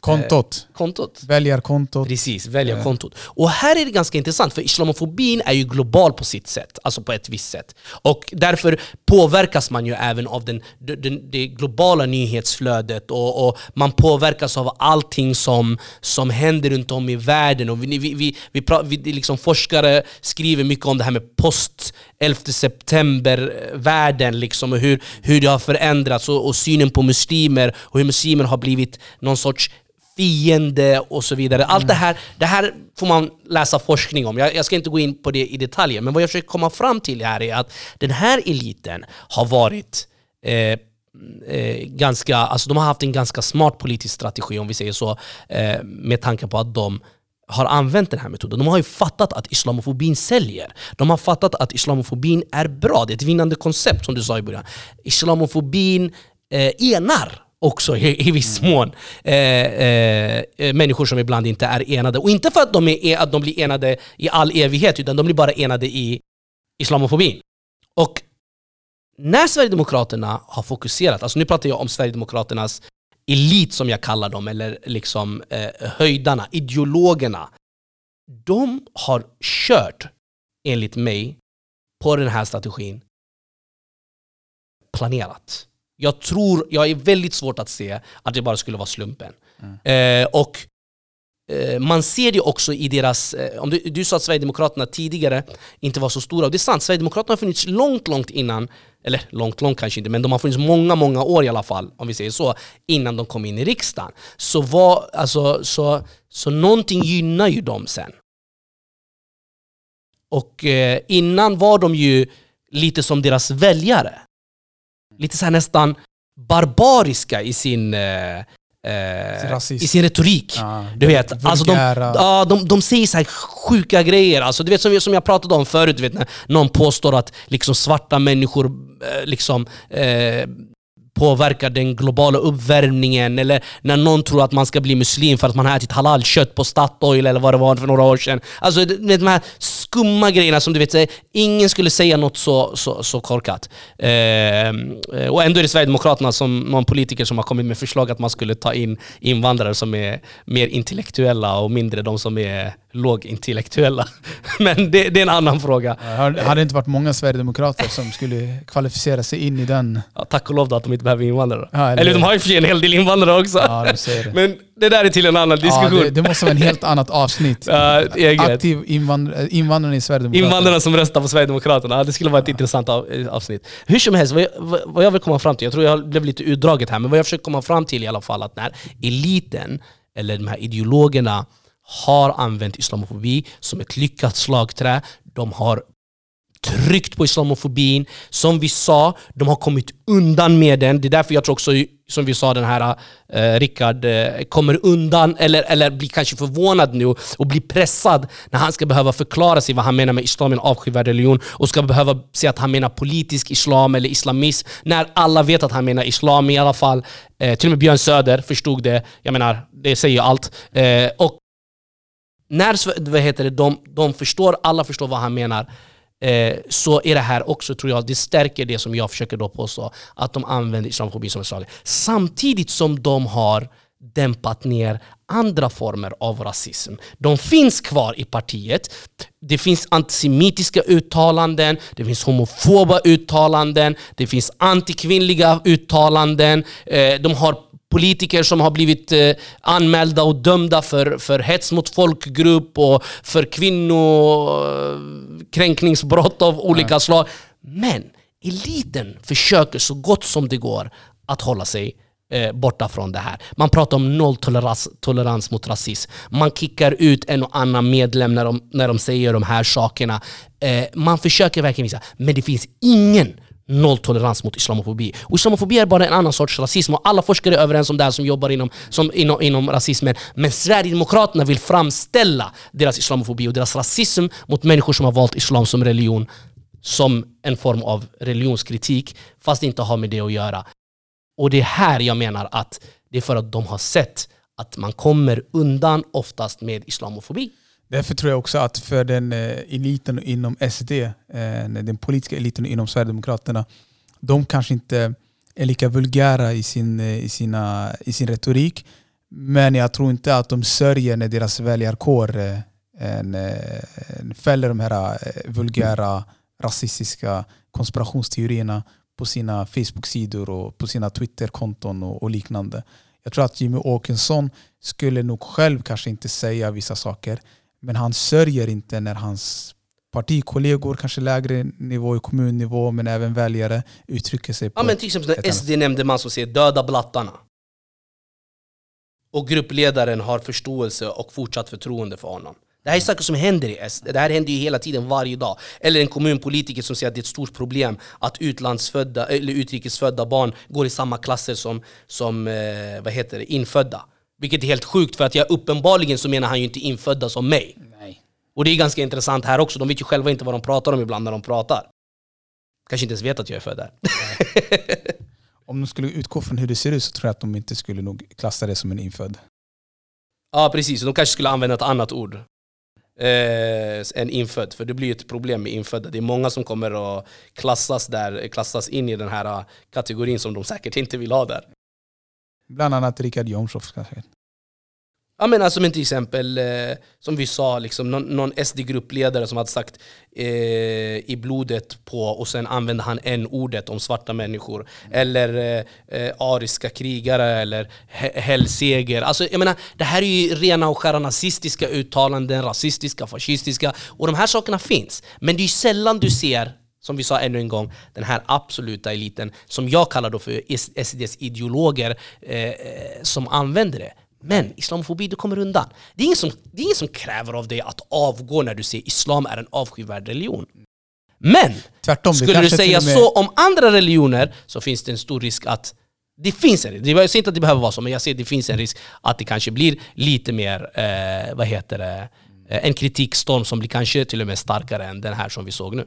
Kontot. Eh, kontot. Väljarkontot. Precis, väljarkontot. Yeah. Och här är det ganska intressant, för islamofobin är ju global på sitt sätt, alltså på ett visst sätt. Och därför påverkas man ju även av den, den, det globala nyhetsflödet och, och, man påverkas av allting som, som händer runt om i världen. Och vi, vi, vi, vi, vi liksom forskare skriver mycket om det här med post 11 september-världen liksom, och hur, hur det har förändrats och, och synen på muslimer och hur muslimer har blivit någon sorts fiende och så vidare. Allt mm. det, här, det här får man läsa forskning om. Jag, jag, ska inte gå in på det i detaljer, men vad jag försöker komma fram till här är att den här eliten har varit eh, eh, ganska, alltså de har haft en ganska smart politisk strategi om vi säger så, eh, med tanke på att de har använt den här metoden. De har ju fattat att islamofobin säljer. De har fattat att islamofobin är bra. Det är ett vinnande koncept som du sa i början. Islamofobin eh, enar också i, i viss mm. mån. Eh, eh, eh, människor som ibland inte är enade. Och inte för att de, är, att de blir enade i all evighet, utan de blir bara enade i islamofobin. Och när Sverigedemokraterna har fokuserat, alltså nu pratar jag om Sverigedemokraternas elit som jag kallar dem, eller liksom eh, höjdarna, ideologerna. De har kört, enligt mig, på den här strategin planerat. Jag tror, jag är väldigt svårt att se att det bara skulle vara slumpen. Mm. Eh, och eh, man ser det också i deras... Eh, om du, du sa att Sverigedemokraterna tidigare inte var så stora, och det är sant, Sverigedemokraterna har funnits långt, långt innan, eller långt, långt kanske inte, men de har funnits många, många år i alla fall, om vi säger så, innan de kom in i riksdagen. Så, var, alltså, så, så någonting gynnar ju dem sen. Och eh, innan var de ju lite som deras väljare lite så nästan barbariska i sin eh, Eh, i sin retorik. Ja, du vet, alltså de, ja, de, de säger så sjuka grejer. Alltså, du vet, som, som jag pratade om förut, du vet, när någon påstår att liksom, svarta människor eh, liksom, eh, påverkar den globala uppvärmningen eller när någon tror att man ska bli muslim för att man har ätit halalkött på Statoil eller vad det var för några år sedan. Alltså de här skumma grejerna som du vet, ingen skulle säga något så, så, så korkat. Eh, och ändå är det Sverigedemokraterna som någon politiker som har kommit med förslag att man skulle ta in invandrare som är mer intellektuella och mindre de som är lågintellektuella. Men det, det, är en annan fråga. Det hade inte varit många sverigedemokrater som skulle kvalificera sig in i den. Ja, tack och lov att de inte behöver invandrare. Ja, eller, eller de har ju för sig en hel del invandrare också. Ja, det. Men det där är till en annan diskussion. Ja, det, det måste vara en helt annat avsnitt. Ja, Aktiv invandr invandrare i Sverigedemokraterna. Invandrarna som röstar på Sverigedemokraterna. Det skulle vara ett intressant avsnitt. Hur som helst, vad jag, vad jag vill komma fram till, jag tror jag blev lite utdraget här, men vad jag försöker komma fram till i alla fall, att när eliten, eller de här ideologerna, har använt islamofobi som ett lyckat slagträ. De har tryckt på islamofobin. Som vi sa, de har kommit undan med den. Det är därför jag tror också, som vi sa, den här eh, Rickard eh, kommer undan, eller, eller blir kanske förvånad nu och blir pressad när han ska behöva förklara sig vad han menar med islam, en avskyvärd religion, och ska behöva säga att han menar politisk islam eller islamism, när alla vet att han menar islam i alla fall. Eh, till och med Björn Söder förstod det. Jag menar, det säger allt. Eh, och när vad heter det, de, de förstår, alla förstår vad han menar, eh, så är det här också, tror jag, det stärker det som jag försöker då påstå, att de använder islamofobi som ett slag. Samtidigt som de har dämpat ner andra former av rasism. De finns kvar i partiet. Det finns antisemitiska uttalanden, det finns homofoba uttalanden, det finns antikvinnliga uttalanden. Eh, de har politiker som har blivit eh, anmälda och dömda för, för hets mot folkgrupp och för kvinnokränkningsbrott av olika ja. slag. Men eliten försöker så gott som det går att hålla sig eh, borta från det här. Man pratar om nolltolerans tolerans mot rasism. Man kickar ut en och annan medlem när de, när de säger de här sakerna. Eh, man försöker verkligen visa, men det finns ingen nolltolerans mot islamofobi. Och islamofobi är bara en annan sorts rasism och alla forskare är överens om det här som jobbar inom, som, inom, inom rasismen. Men Sverigedemokraterna vill framställa deras islamofobi och deras rasism mot människor som har valt islam som religion som en form av religionskritik fast det inte har med det att göra. Och det är här jag menar att det är för att de har sett att man kommer undan oftast med islamofobi. Därför tror jag också att för den eh, eliten inom SD, eh, den politiska eliten inom Sverigedemokraterna, de kanske inte är lika vulgära i sin, eh, i, sina, i sin retorik. Men jag tror inte att de sörjer när deras väljarkår en, en fäller de här vulgära rasistiska konspirationsteorierna på sina Facebook-sidor och på sina Twitter-konton och, och, liknande. Jag tror att Jimmy Åkesson skulle nog själv kanske inte säga vissa saker men han sörjer inte när hans partikollegor, kanske lägre nivå i kommunnivå, men även väljare uttrycker sig på Ja men till exempel när SD nämnde man som säger döda blattarna. Och gruppledaren har förståelse och fortsatt förtroende för honom. Det här är saker som händer i SD. Det här händer ju hela tiden, varje dag. Eller en kommunpolitiker som säger att det är ett stort problem att utlandsfödda, eller utrikesfödda barn går i samma klasser som, som eh, vad heter det, infödda. Vilket är helt sjukt för att jag uppenbarligen så menar han ju inte infödda som mig. Nej. Och det är ganska intressant här också, de vet ju själva inte vad de pratar om ibland när de pratar. Kanske inte ens vet att jag är född där. om de skulle utgå från hur det ser ut så tror jag att de inte skulle nog klassa det som en infödd. Ja precis, de kanske skulle använda ett annat ord eh, än infödd. För det blir ett problem med infödda. Det är många som kommer att klassas, där, klassas in i den här kategorin som de säkert inte vill ha där. Bland annat Richard Jomshof kanske. Ja men alltså men till exempel, eh, som vi sa, liksom, någon, någon SD-gruppledare som hade sagt eh, i blodet på och sen använde han en ordet om svarta människor. Eller eh, eh ariska krigare eller hellseger. Alltså, jag menar, det här är ju rena och skära nazistiska uttalanden, rasistiska, fascistiska. Och de här sakerna finns. Men det är sällan du ser som vi sa ännu en gång, den här absoluta eliten som jag kallar då för SDs ideologer eh, som använder det. Men islamofobi, du kommer undan. Det är, ingen som, det är ingen som kräver av dig att avgå när du säger islam är en avskyvärd religion. Men! Tvärtom, skulle du säga med... så om andra religioner så finns det en stor risk att det finns en risk, jag säger inte att det behöver vara så, men jag ser att det finns en risk att det kanske blir lite mer, eh, vad heter det, eh, en kritikstorm som blir kanske till och med starkare än den här som vi såg nu.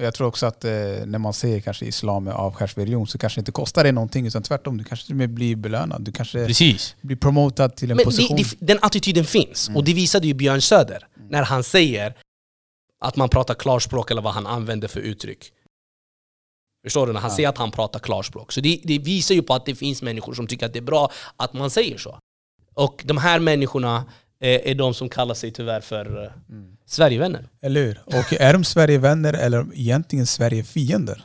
Jag tror också att eh, när man säger kanske islam är avskärsreligion så kanske det inte kostar dig någonting utan tvärtom, du kanske till blir belönad. Du kanske Precis. blir promotad till en Men position. Det, det, den attityden finns, mm. och det visade ju Björn Söder mm. när han säger att man pratar klarspråk eller vad han använder för uttryck. Förstår du? När han ja. säger att han pratar klarspråk. Så det, det visar ju på att det finns människor som tycker att det är bra att man säger så. Och de här människorna är de som kallar sig tyvärr för eh, mm. Sverigevänner. Eller hur? Och är de Sverigevänner eller egentligen Sverigefiender?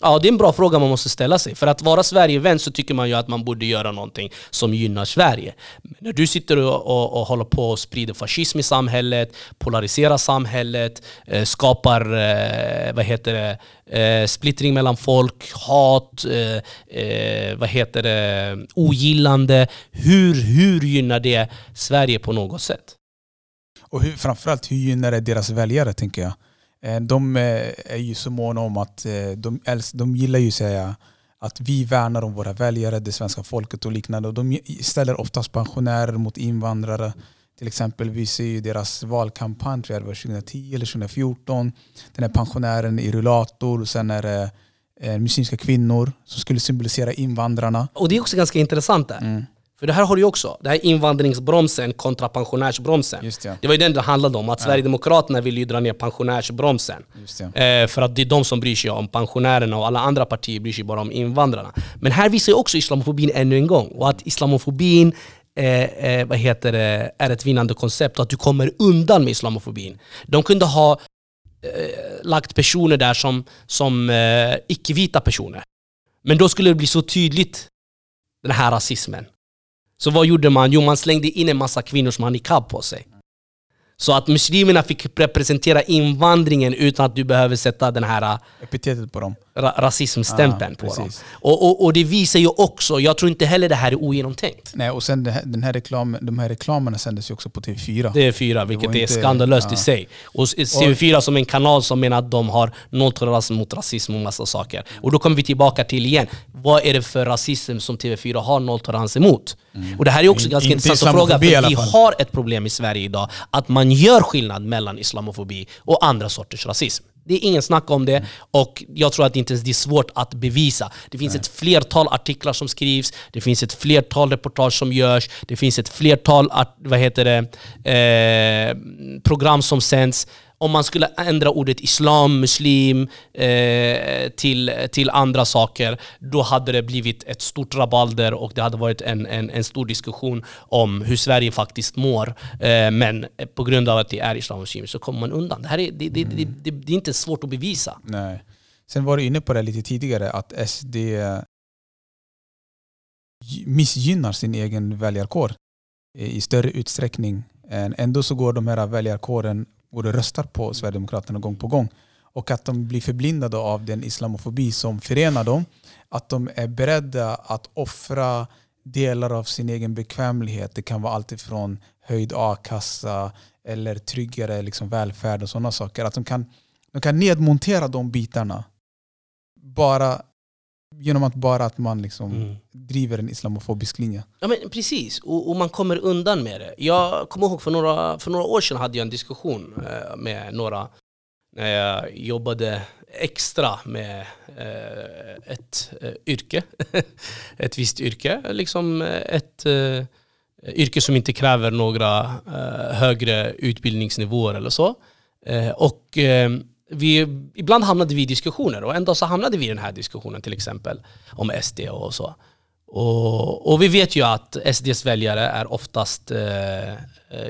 Ja, det är en bra fråga man måste ställa sig. För att vara Sverigevän så tycker man ju att man borde göra någonting som gynnar Sverige. Men när du sitter och, och, och håller på och sprider fascism i samhället, polariserar samhället, eh, skapar eh, vad heter det, eh, splittring mellan folk, hat, eh, eh, vad heter det, ogillande. Hur, hur gynnar det Sverige på något sätt? Och hur, framförallt, hur gynnar det deras väljare tänker jag? Eh, de eh, är ju så måna om att eh, de, de gillar ju säga att vi värnar om våra väljare, det svenska folket och liknande. Och de ställer oftast pensionärer mot invandrare. Till exempel, vi ser ju deras valkampanj, tror jag det var 2010 eller 2014. Den är pensionären i rullator, och sen är det muslimska kvinnor som skulle symbolisera invandrarna. Och det är också ganska intressant där. Mm. För det här har du ju också, det här invandringsbromsen kontra pensionärsbromsen. Ja. Det var ju den det handlade om, att ja. Sverigedemokraterna vill ju dra ner pensionärsbromsen. Eh, för att det är de som bryr sig om pensionärerna och alla andra partier bryr sig bara om invandrarna. Men här visar ju också islamofobin ännu en gång, och att islamofobin eh, eh, vad heter det, är ett vinnande koncept och att du kommer undan med islamofobin. De kunde ha eh, lagt personer där som, som eh, icke-vita personer. Men då skulle det bli så tydligt, den här rasismen. Så vad gjorde man? Jo, man slängde in en massa kvinnor som har niqab på sig. Så att muslimerna fick representera invandringen utan att du behöver sätta den här Epitetet på dem. ra rasismstämpeln Ja, på dem. precis. Och, och, och det visar ju också, jag tror inte heller det här är ogenomtänkt. Nej, och sen här, den här reklamen, de här reklamerna sändes ju också på TV4. Det är fyra, vilket är inte- skandalöst i ja. sig. Och TV4 som en kanal som menar att de har nolltolerans mot rasism och massa saker. Och då kommer vi tillbaka till igen, vad är det för rasism som TV4 har nolltolerans emot? Och det här är också In- ganska intressant att fråga, i för vi har ett problem i Sverige idag, att man gör skillnad mellan islamofobi och andra sorters rasism. Det är ingen snack om det, och jag tror att inte ens det är svårt att bevisa. Det finns ett flertal artiklar som skrivs, det finns ett flertal reportage som görs, det finns ett flertal vad heter det, eh, program som sänds. Om man skulle ändra ordet islam, muslim eh, till, till andra saker, då hade det blivit ett stort rabalder och det hade varit en, en, en stor diskussion om hur Sverige faktiskt mår. Eh, men på grund av att det är islam och muslimer så kommer man undan. Det, här är, det, det, det, det, det är inte svårt att bevisa. Nej. Sen var du inne på det lite tidigare, att SD missgynnar sin egen väljarkår i större utsträckning. Än- Ändå så går de här väljarkåren och röstar på Sverigedemokraterna gång på gång. Och att de blir förblindade av den islamofobi som förenar dem. Att de är beredda att offra delar av sin egen bekvämlighet. Det kan vara allt ifrån höjd a-kassa eller tryggare liksom välfärd och sådana saker. Att de kan, de kan nedmontera de bitarna bara genom att bara att man liksom Mm. driver en islamofobisk linje. Ja men precis, och, och man kommer undan med det. Jag kommer ihåg för några, för några år sedan hade jag en diskussion eh, med några när jag jobbade extra med eh, ett eh, yrke. ett visst yrke. Liksom eh, ett eh, yrke som inte kräver några eh, högre utbildningsnivåer eller så. Och vi, ibland hamnade vi i diskussioner och en dag så hamnade vi i den här diskussionen till exempel om SD och så. Och, och vi vet ju att SDs väljare är oftast, eh,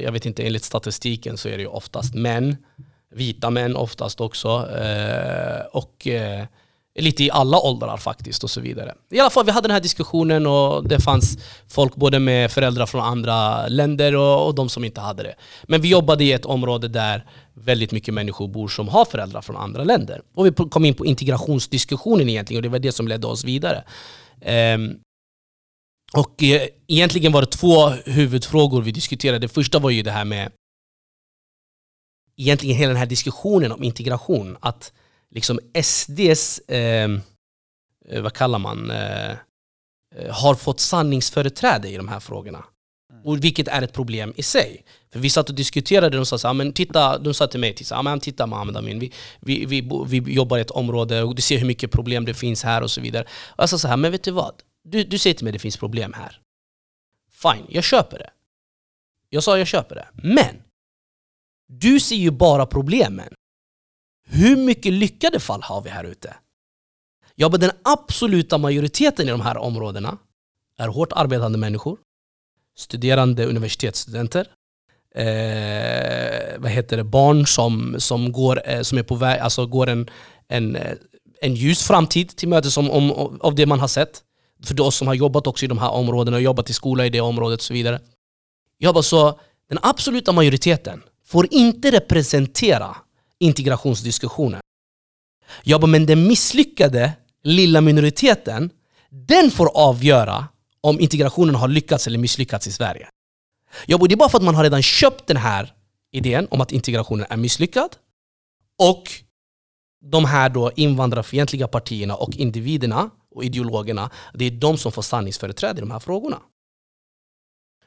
jag vet inte, enligt statistiken så är det ju oftast män, vita män oftast också, eh, och eh, lite i alla åldrar faktiskt och så vidare. I alla fall, vi hade den här diskussionen och det fanns folk både med föräldrar från andra länder och, och de som inte hade det. Men vi jobbade i ett område där väldigt mycket människor bor som har föräldrar från andra länder. Och vi kom in på integrationsdiskussionen egentligen och det var det som ledde oss vidare. Um, och eh, egentligen var det två huvudfrågor vi diskuterade. Det första var ju det här med egentligen hela den här diskussionen om integration. Att liksom SDs, eh, eh, vad kallar man, eh, eh, har fått sanningsföreträde i de här frågorna. Och vilket är ett problem i sig. För vi satt och diskuterade, de sa, så här, men titta, de sa till mig, titta, men titta Mohammed Amin, vi, vi, vi, vi jobbar i ett område och du ser hur mycket problem det finns här och så vidare. Och jag sa så här, men vet du vad? Du, du säger till mig att det finns problem här. Fine, jag köper det. Jag sa jag köper det. Men! Du ser ju bara problemen. Hur mycket lyckade fall har vi här ute? Ja, men den absoluta majoriteten i de här områdena är hårt arbetande människor, studerande universitetsstudenter, eh, vad heter det, barn som, som, går, eh, som är på väg, alltså går en, en, eh, en ljus framtid till mötes om, om, av det man har sett. För oss som har jobbat också i de här områdena och jobbat i skola i det området och så vidare. Jag bara så, den absoluta majoriteten får inte representera integrationsdiskussionen. Jag bara, men den misslyckade lilla minoriteten, den får avgöra om integrationen har lyckats eller misslyckats i Sverige. Jag bara, det är bara för att man har redan köpt den här idén om att integrationen är misslyckad och de här då invandrarfientliga partierna och individerna och ideologerna, det är de som får sanningsföreträde i de här frågorna.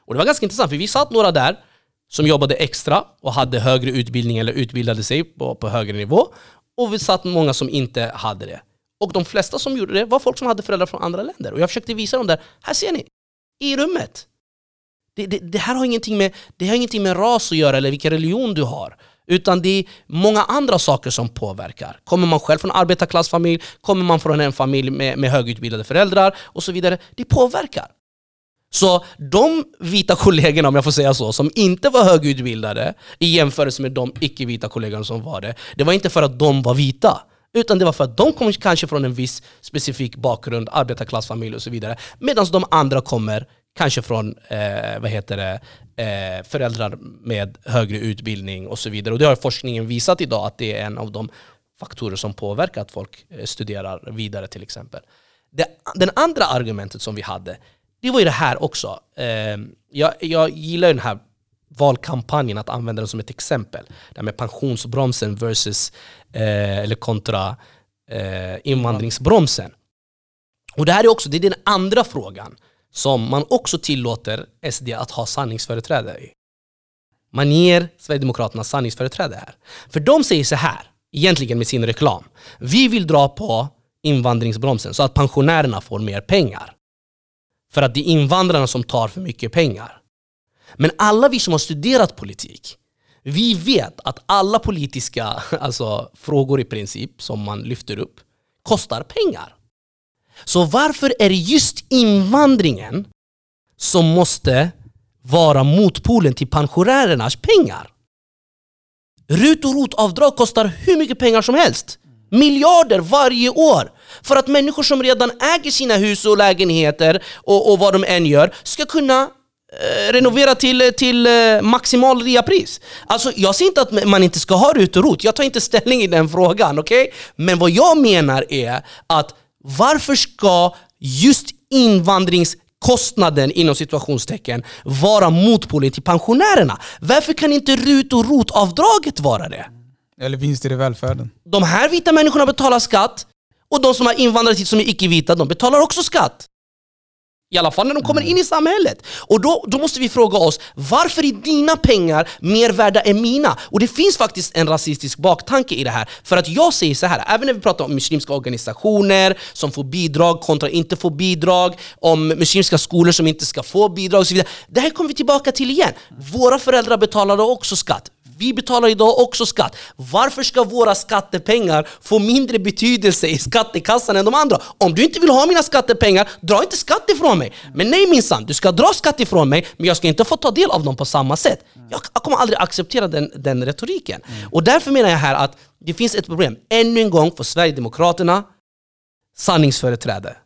Och det var ganska intressant, för vi satt några där som jobbade extra och hade högre utbildning eller utbildade sig på, på högre nivå. Och vi satt många som inte hade det. Och de flesta som gjorde det var folk som hade föräldrar från andra länder. Och jag försökte visa dem där, här ser ni, i rummet. Det, det, det här har ingenting med, det har ingenting med ras att göra eller vilken religion du har. Utan det är många andra saker som påverkar. Kommer man själv från arbetarklassfamilj, kommer man från en familj med, med högutbildade föräldrar och så vidare. Det påverkar. Så de vita kollegorna, om jag får säga så, som inte var högutbildade i jämförelse med de icke-vita kollegorna som var det, det var inte för att de var vita. Utan det var för att de kom kanske från en viss specifik bakgrund, arbetarklassfamilj och så vidare. Medan de andra kommer kanske från eh, vad heter det, eh, föräldrar med högre utbildning och så vidare. Och det har forskningen visat idag att det är en av de faktorer som påverkar att folk eh, studerar vidare till exempel. Det, den andra argumentet som vi hade, det var ju det här också. Ehm, jag, jag gillar den här valkampanjen att använda den som ett exempel. Det här med pensionsbromsen versus, eh, eller kontra eh, invandringsbromsen. Och det här är också det är den andra frågan som man också tillåter SD att ha sanningsföreträde i. Man ger Sverigedemokraterna sanningsföreträde här. För de säger så här, egentligen med sin reklam. Vi vill dra på invandringsbromsen så att pensionärerna får mer pengar. För att det är invandrarna som tar för mycket pengar. Men alla vi som har studerat politik, vi vet att alla politiska alltså, frågor i princip som man lyfter upp kostar pengar. Så varför är det just invandringen som måste vara motpolen till pensionärernas pengar? RUT och ROT-avdrag kostar hur mycket pengar som helst. Miljarder varje år! För att människor som redan äger sina hus och lägenheter och, och vad de än gör ska kunna eh, renovera till, till eh, maximal reapris. Alltså, jag säger inte att man inte ska ha RUT och ROT, jag tar inte ställning i den frågan. Okay? Men vad jag menar är att varför ska just invandringskostnaden inom situationstecken vara motpolen till pensionärerna? Varför kan inte RUT och ROT-avdraget vara det? Eller vinster i välfärden. De här vita människorna betalar skatt och de som har invandrat hit som är icke-vita, de betalar också skatt. I alla fall när de kommer in i samhället. Och då, då måste vi fråga oss, varför är dina pengar mer värda än mina? Och det finns faktiskt en rasistisk baktanke i det här. För att jag säger så här, även när vi pratar om muslimska organisationer som får bidrag kontra inte får bidrag, om muslimska skolor som inte ska få bidrag och så vidare. Det här kommer vi tillbaka till igen. Våra föräldrar betalade också skatt. Vi betalar idag också skatt. Varför ska våra skattepengar få mindre betydelse i skattekassan än de andra? Om du inte vill ha mina skattepengar, dra inte skatt ifrån mig. Men nej minsann, du ska dra skatt ifrån mig, men jag ska inte få ta del av dem på samma sätt. Jag kommer aldrig acceptera den, den retoriken. Och därför menar jag här att det finns ett problem. Ännu en gång får Sverigedemokraterna sanningsföreträde.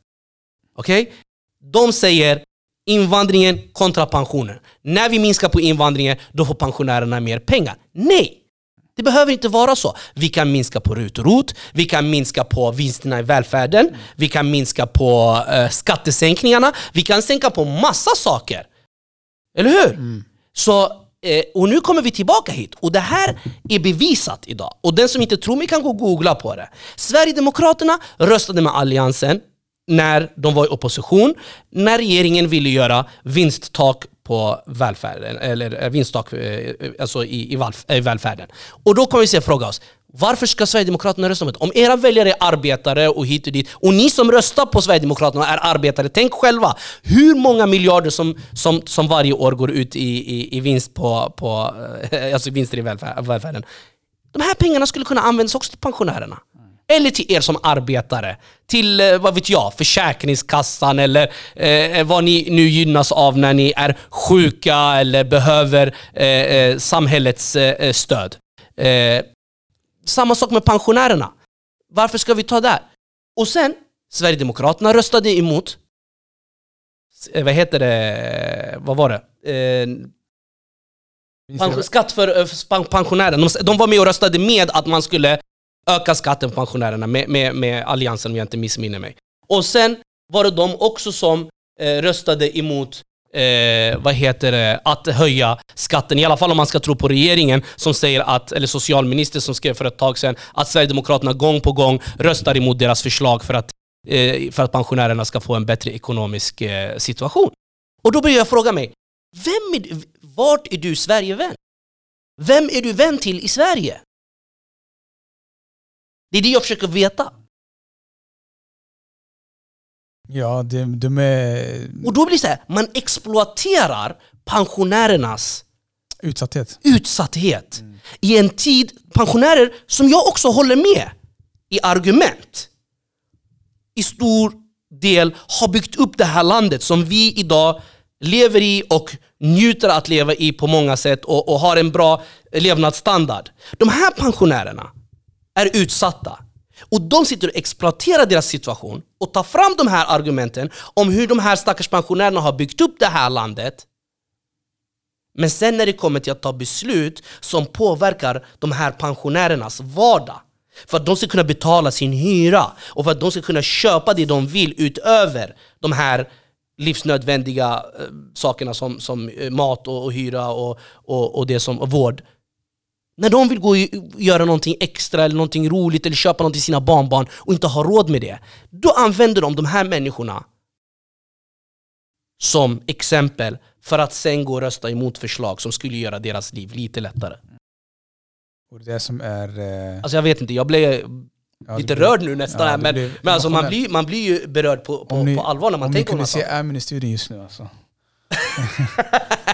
Okej? Okay? De säger invandringen kontra pensionen. När vi minskar på invandringen, då får pensionärerna mer pengar. Nej! Det behöver inte vara så. Vi kan minska på RUT och ROT, vi kan minska på vinsterna i välfärden, vi kan minska på uh, skattesänkningarna, vi kan sänka på massa saker. Eller hur? Mm. Så, eh, och nu kommer vi tillbaka hit, och det här är bevisat idag. Och den som inte tror mig kan gå och googla på det. Sverigedemokraterna röstade med Alliansen när de var i opposition, när regeringen ville göra vinsttak på välfärden, eller eh, vinsttak eh, eh, alltså i, i, i välfärden. Och då kommer vi se fråga oss, varför ska Sverigedemokraterna rösta mot Om era väljare är arbetare och hit och dit, och ni som röstar på Sverigedemokraterna är arbetare, tänk själva hur många miljarder som, som, som varje år går ut i, i, i vinst på, på, alltså vinster i välfärden. De här pengarna skulle kunna användas också till pensionärerna. Eller till er som arbetare. Till, eh, vad vet jag, Försäkringskassan eller eh, vad ni nu gynnas av när ni är sjuka eller behöver eh, eh samhällets eh, stöd. Eh, samma sak med pensionärerna. Varför ska vi ta där? Och sen, Sverigedemokraterna röstade emot vad heter det, vad var det? skatt för pensionärer. De, de var med och röstade med att man skulle öka skatten på pensionärerna med, med, med alliansen om jag inte missminner mig. Och sen var det de också som eh, röstade emot eh, vad heter det, att höja skatten. I alla fall om man ska tro på regeringen som säger att, eller socialministern som skrev för ett tag sedan, att Sverigedemokraterna gång på gång röstar emot deras förslag för att, eh, för att pensionärerna ska få en bättre ekonomisk eh, situation. Och då börjar jag fråga mig, vem är, vart är du Sverigevän? Vem är du vän till i Sverige? Det är det jag försöker veta. Ja, de, de är... Och då blir det så här, man exploaterar pensionärernas utsatthet, utsatthet. Mm. i en tid, pensionärer som jag också håller med i argument, i stor del har byggt upp det här landet som vi idag lever i och njuter att leva i på många sätt och, och har en bra levnadsstandard. De här pensionärerna är utsatta. Och de sitter och exploaterar deras situation och tar fram de här argumenten om hur de här stackars pensionärerna har byggt upp det här landet. Men sen när det kommer till att ta beslut som påverkar de här pensionärernas vardag för att de ska kunna betala sin hyra och för att de ska kunna köpa det de vill utöver de här livsnödvändiga eh, sakerna som, som eh, mat och, och hyra och, och, och det som och vård. När de vill gå och göra någonting extra eller någonting roligt eller köpa något till sina barnbarn och inte har råd med det, då använder de de här människorna som exempel för att sen gå och rösta emot förslag som skulle göra deras liv lite lättare. Och det som är... Eh, Alltså jag vet inte, jag blev ja, lite det blir- rörd nu nästan ja, det men, blir men alltså man blir, man blir ju berörd på, på, Om ni- på allvar när man Om ni tänker på de kunde här se sakerna. Amin i studion just nu alltså.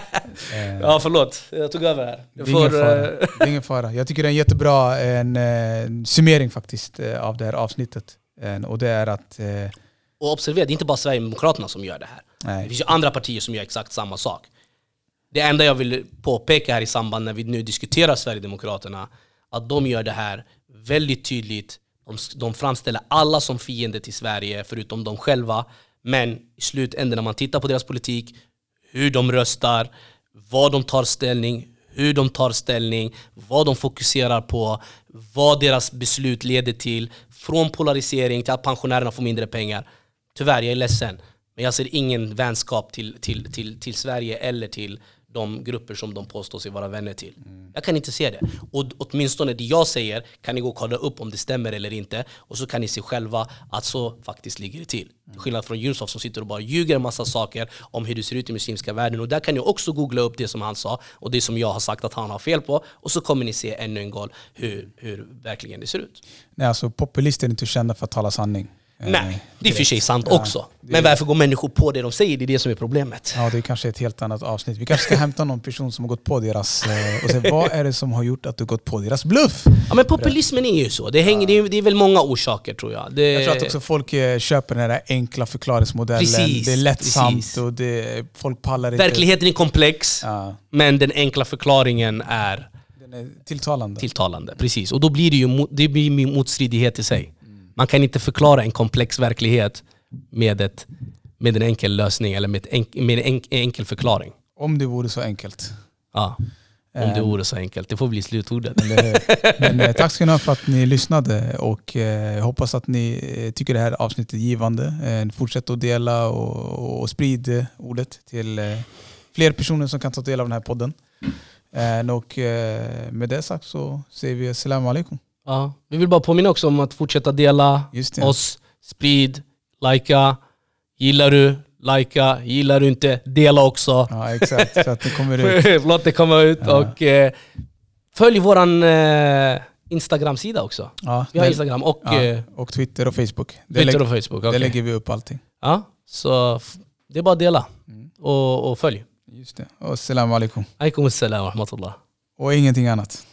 Eh, Ja förlåt, jag tog över här. Det Jag är, ingen får, fara. eh, det är ingen fara. Jag tycker det är en jättebra en, eh, summering faktiskt av det här avsnittet. En, och det är att... Eh, och observera, det är inte bara Sverigedemokraterna som gör det här. Det nej, finns ju andra partier som gör exakt samma sak. Det enda jag vill påpeka här i samband när vi nu diskuterar Sverigedemokraterna, att de gör det här väldigt tydligt. De, de framställer alla som fiender till Sverige, förutom de själva. Men i slutändan när man tittar på deras politik, hur de röstar, vad de tar ställning, hur de tar ställning, vad de fokuserar på, vad deras beslut leder till, från polarisering till att pensionärerna får mindre pengar. Tyvärr, jag är ledsen. Men jag ser ingen vänskap till, till, till, till Sverige eller till de grupper som de påstår sig vara vänner till. Jag kan inte se det. Och åtminstone det jag säger kan ni gå och kolla upp om det stämmer eller inte. Och så kan ni se själva att så faktiskt ligger det till. Till skillnad från Yunusov som sitter och bara ljuger en massa saker om hur det ser ut i muslimska världen. Och där kan ni också googla upp det som han sa och det som jag har sagt att han har fel på. Och så kommer ni se ännu en gång hur, hur verkligen det ser ut. nej, alltså populister är inte kända för att tala sanning. Eh, Nej, det är för sig sant Ja, också. Men varför går människor på det de säger? Det är det som är problemet. Ja, det är kanske ett helt annat avsnitt. Vi kanske ska hämta någon person som har gått på deras... eh, och se vad är det som har gjort att du gått på deras bluff? Ja, men populismen är ju så. Det, hänger, det, är, det är väl många orsaker tror jag. Det, Jag tror att också folk eh, köper den här enkla förklaringsmodellen. Precis, det är lättsamt precis. och det, folk pallar inte. Verkligheten är komplex, Ja, men den enkla förklaringen är den är tilltalande. tilltalande. Precis. Och då blir det ju det blir motstridighet i sig. Man kan inte förklara en komplex verklighet med, ett, med en enkel lösning eller med, enk, med en enk, enkel förklaring. Om det vore så enkelt. Ja, om det Eh, vore så enkelt. Det får bli slutordet. Hur? Men eh, tack ska ni ha för att ni lyssnade och eh, hoppas att ni eh, tycker det här avsnittet är givande. Eh, fortsätt att dela och, och sprid eh, ordet till fler personer som kan ta del av den här podden. Och med det sagt så säger vi assalamu alaikum. Ja. Vi vill bara påminna också om att fortsätta dela oss, sprid, likea. Gillar du, likea. Gillar du inte, dela också. Ja, exakt. Så att det kommer ut. Låt det komma ut. Ja. Och eh, följ våran eh, Instagram-sida också. Ja, Vi har Instagram och ja, eh, och Twitter och Facebook. Twitter lägg, och Facebook. det okej. lägger vi upp allting. Ja, så det är bara att dela Mm. och, och följ. Just det. Och assalamu alaikum. Alaikum assalam wa rahmatullah. Och ingenting annat.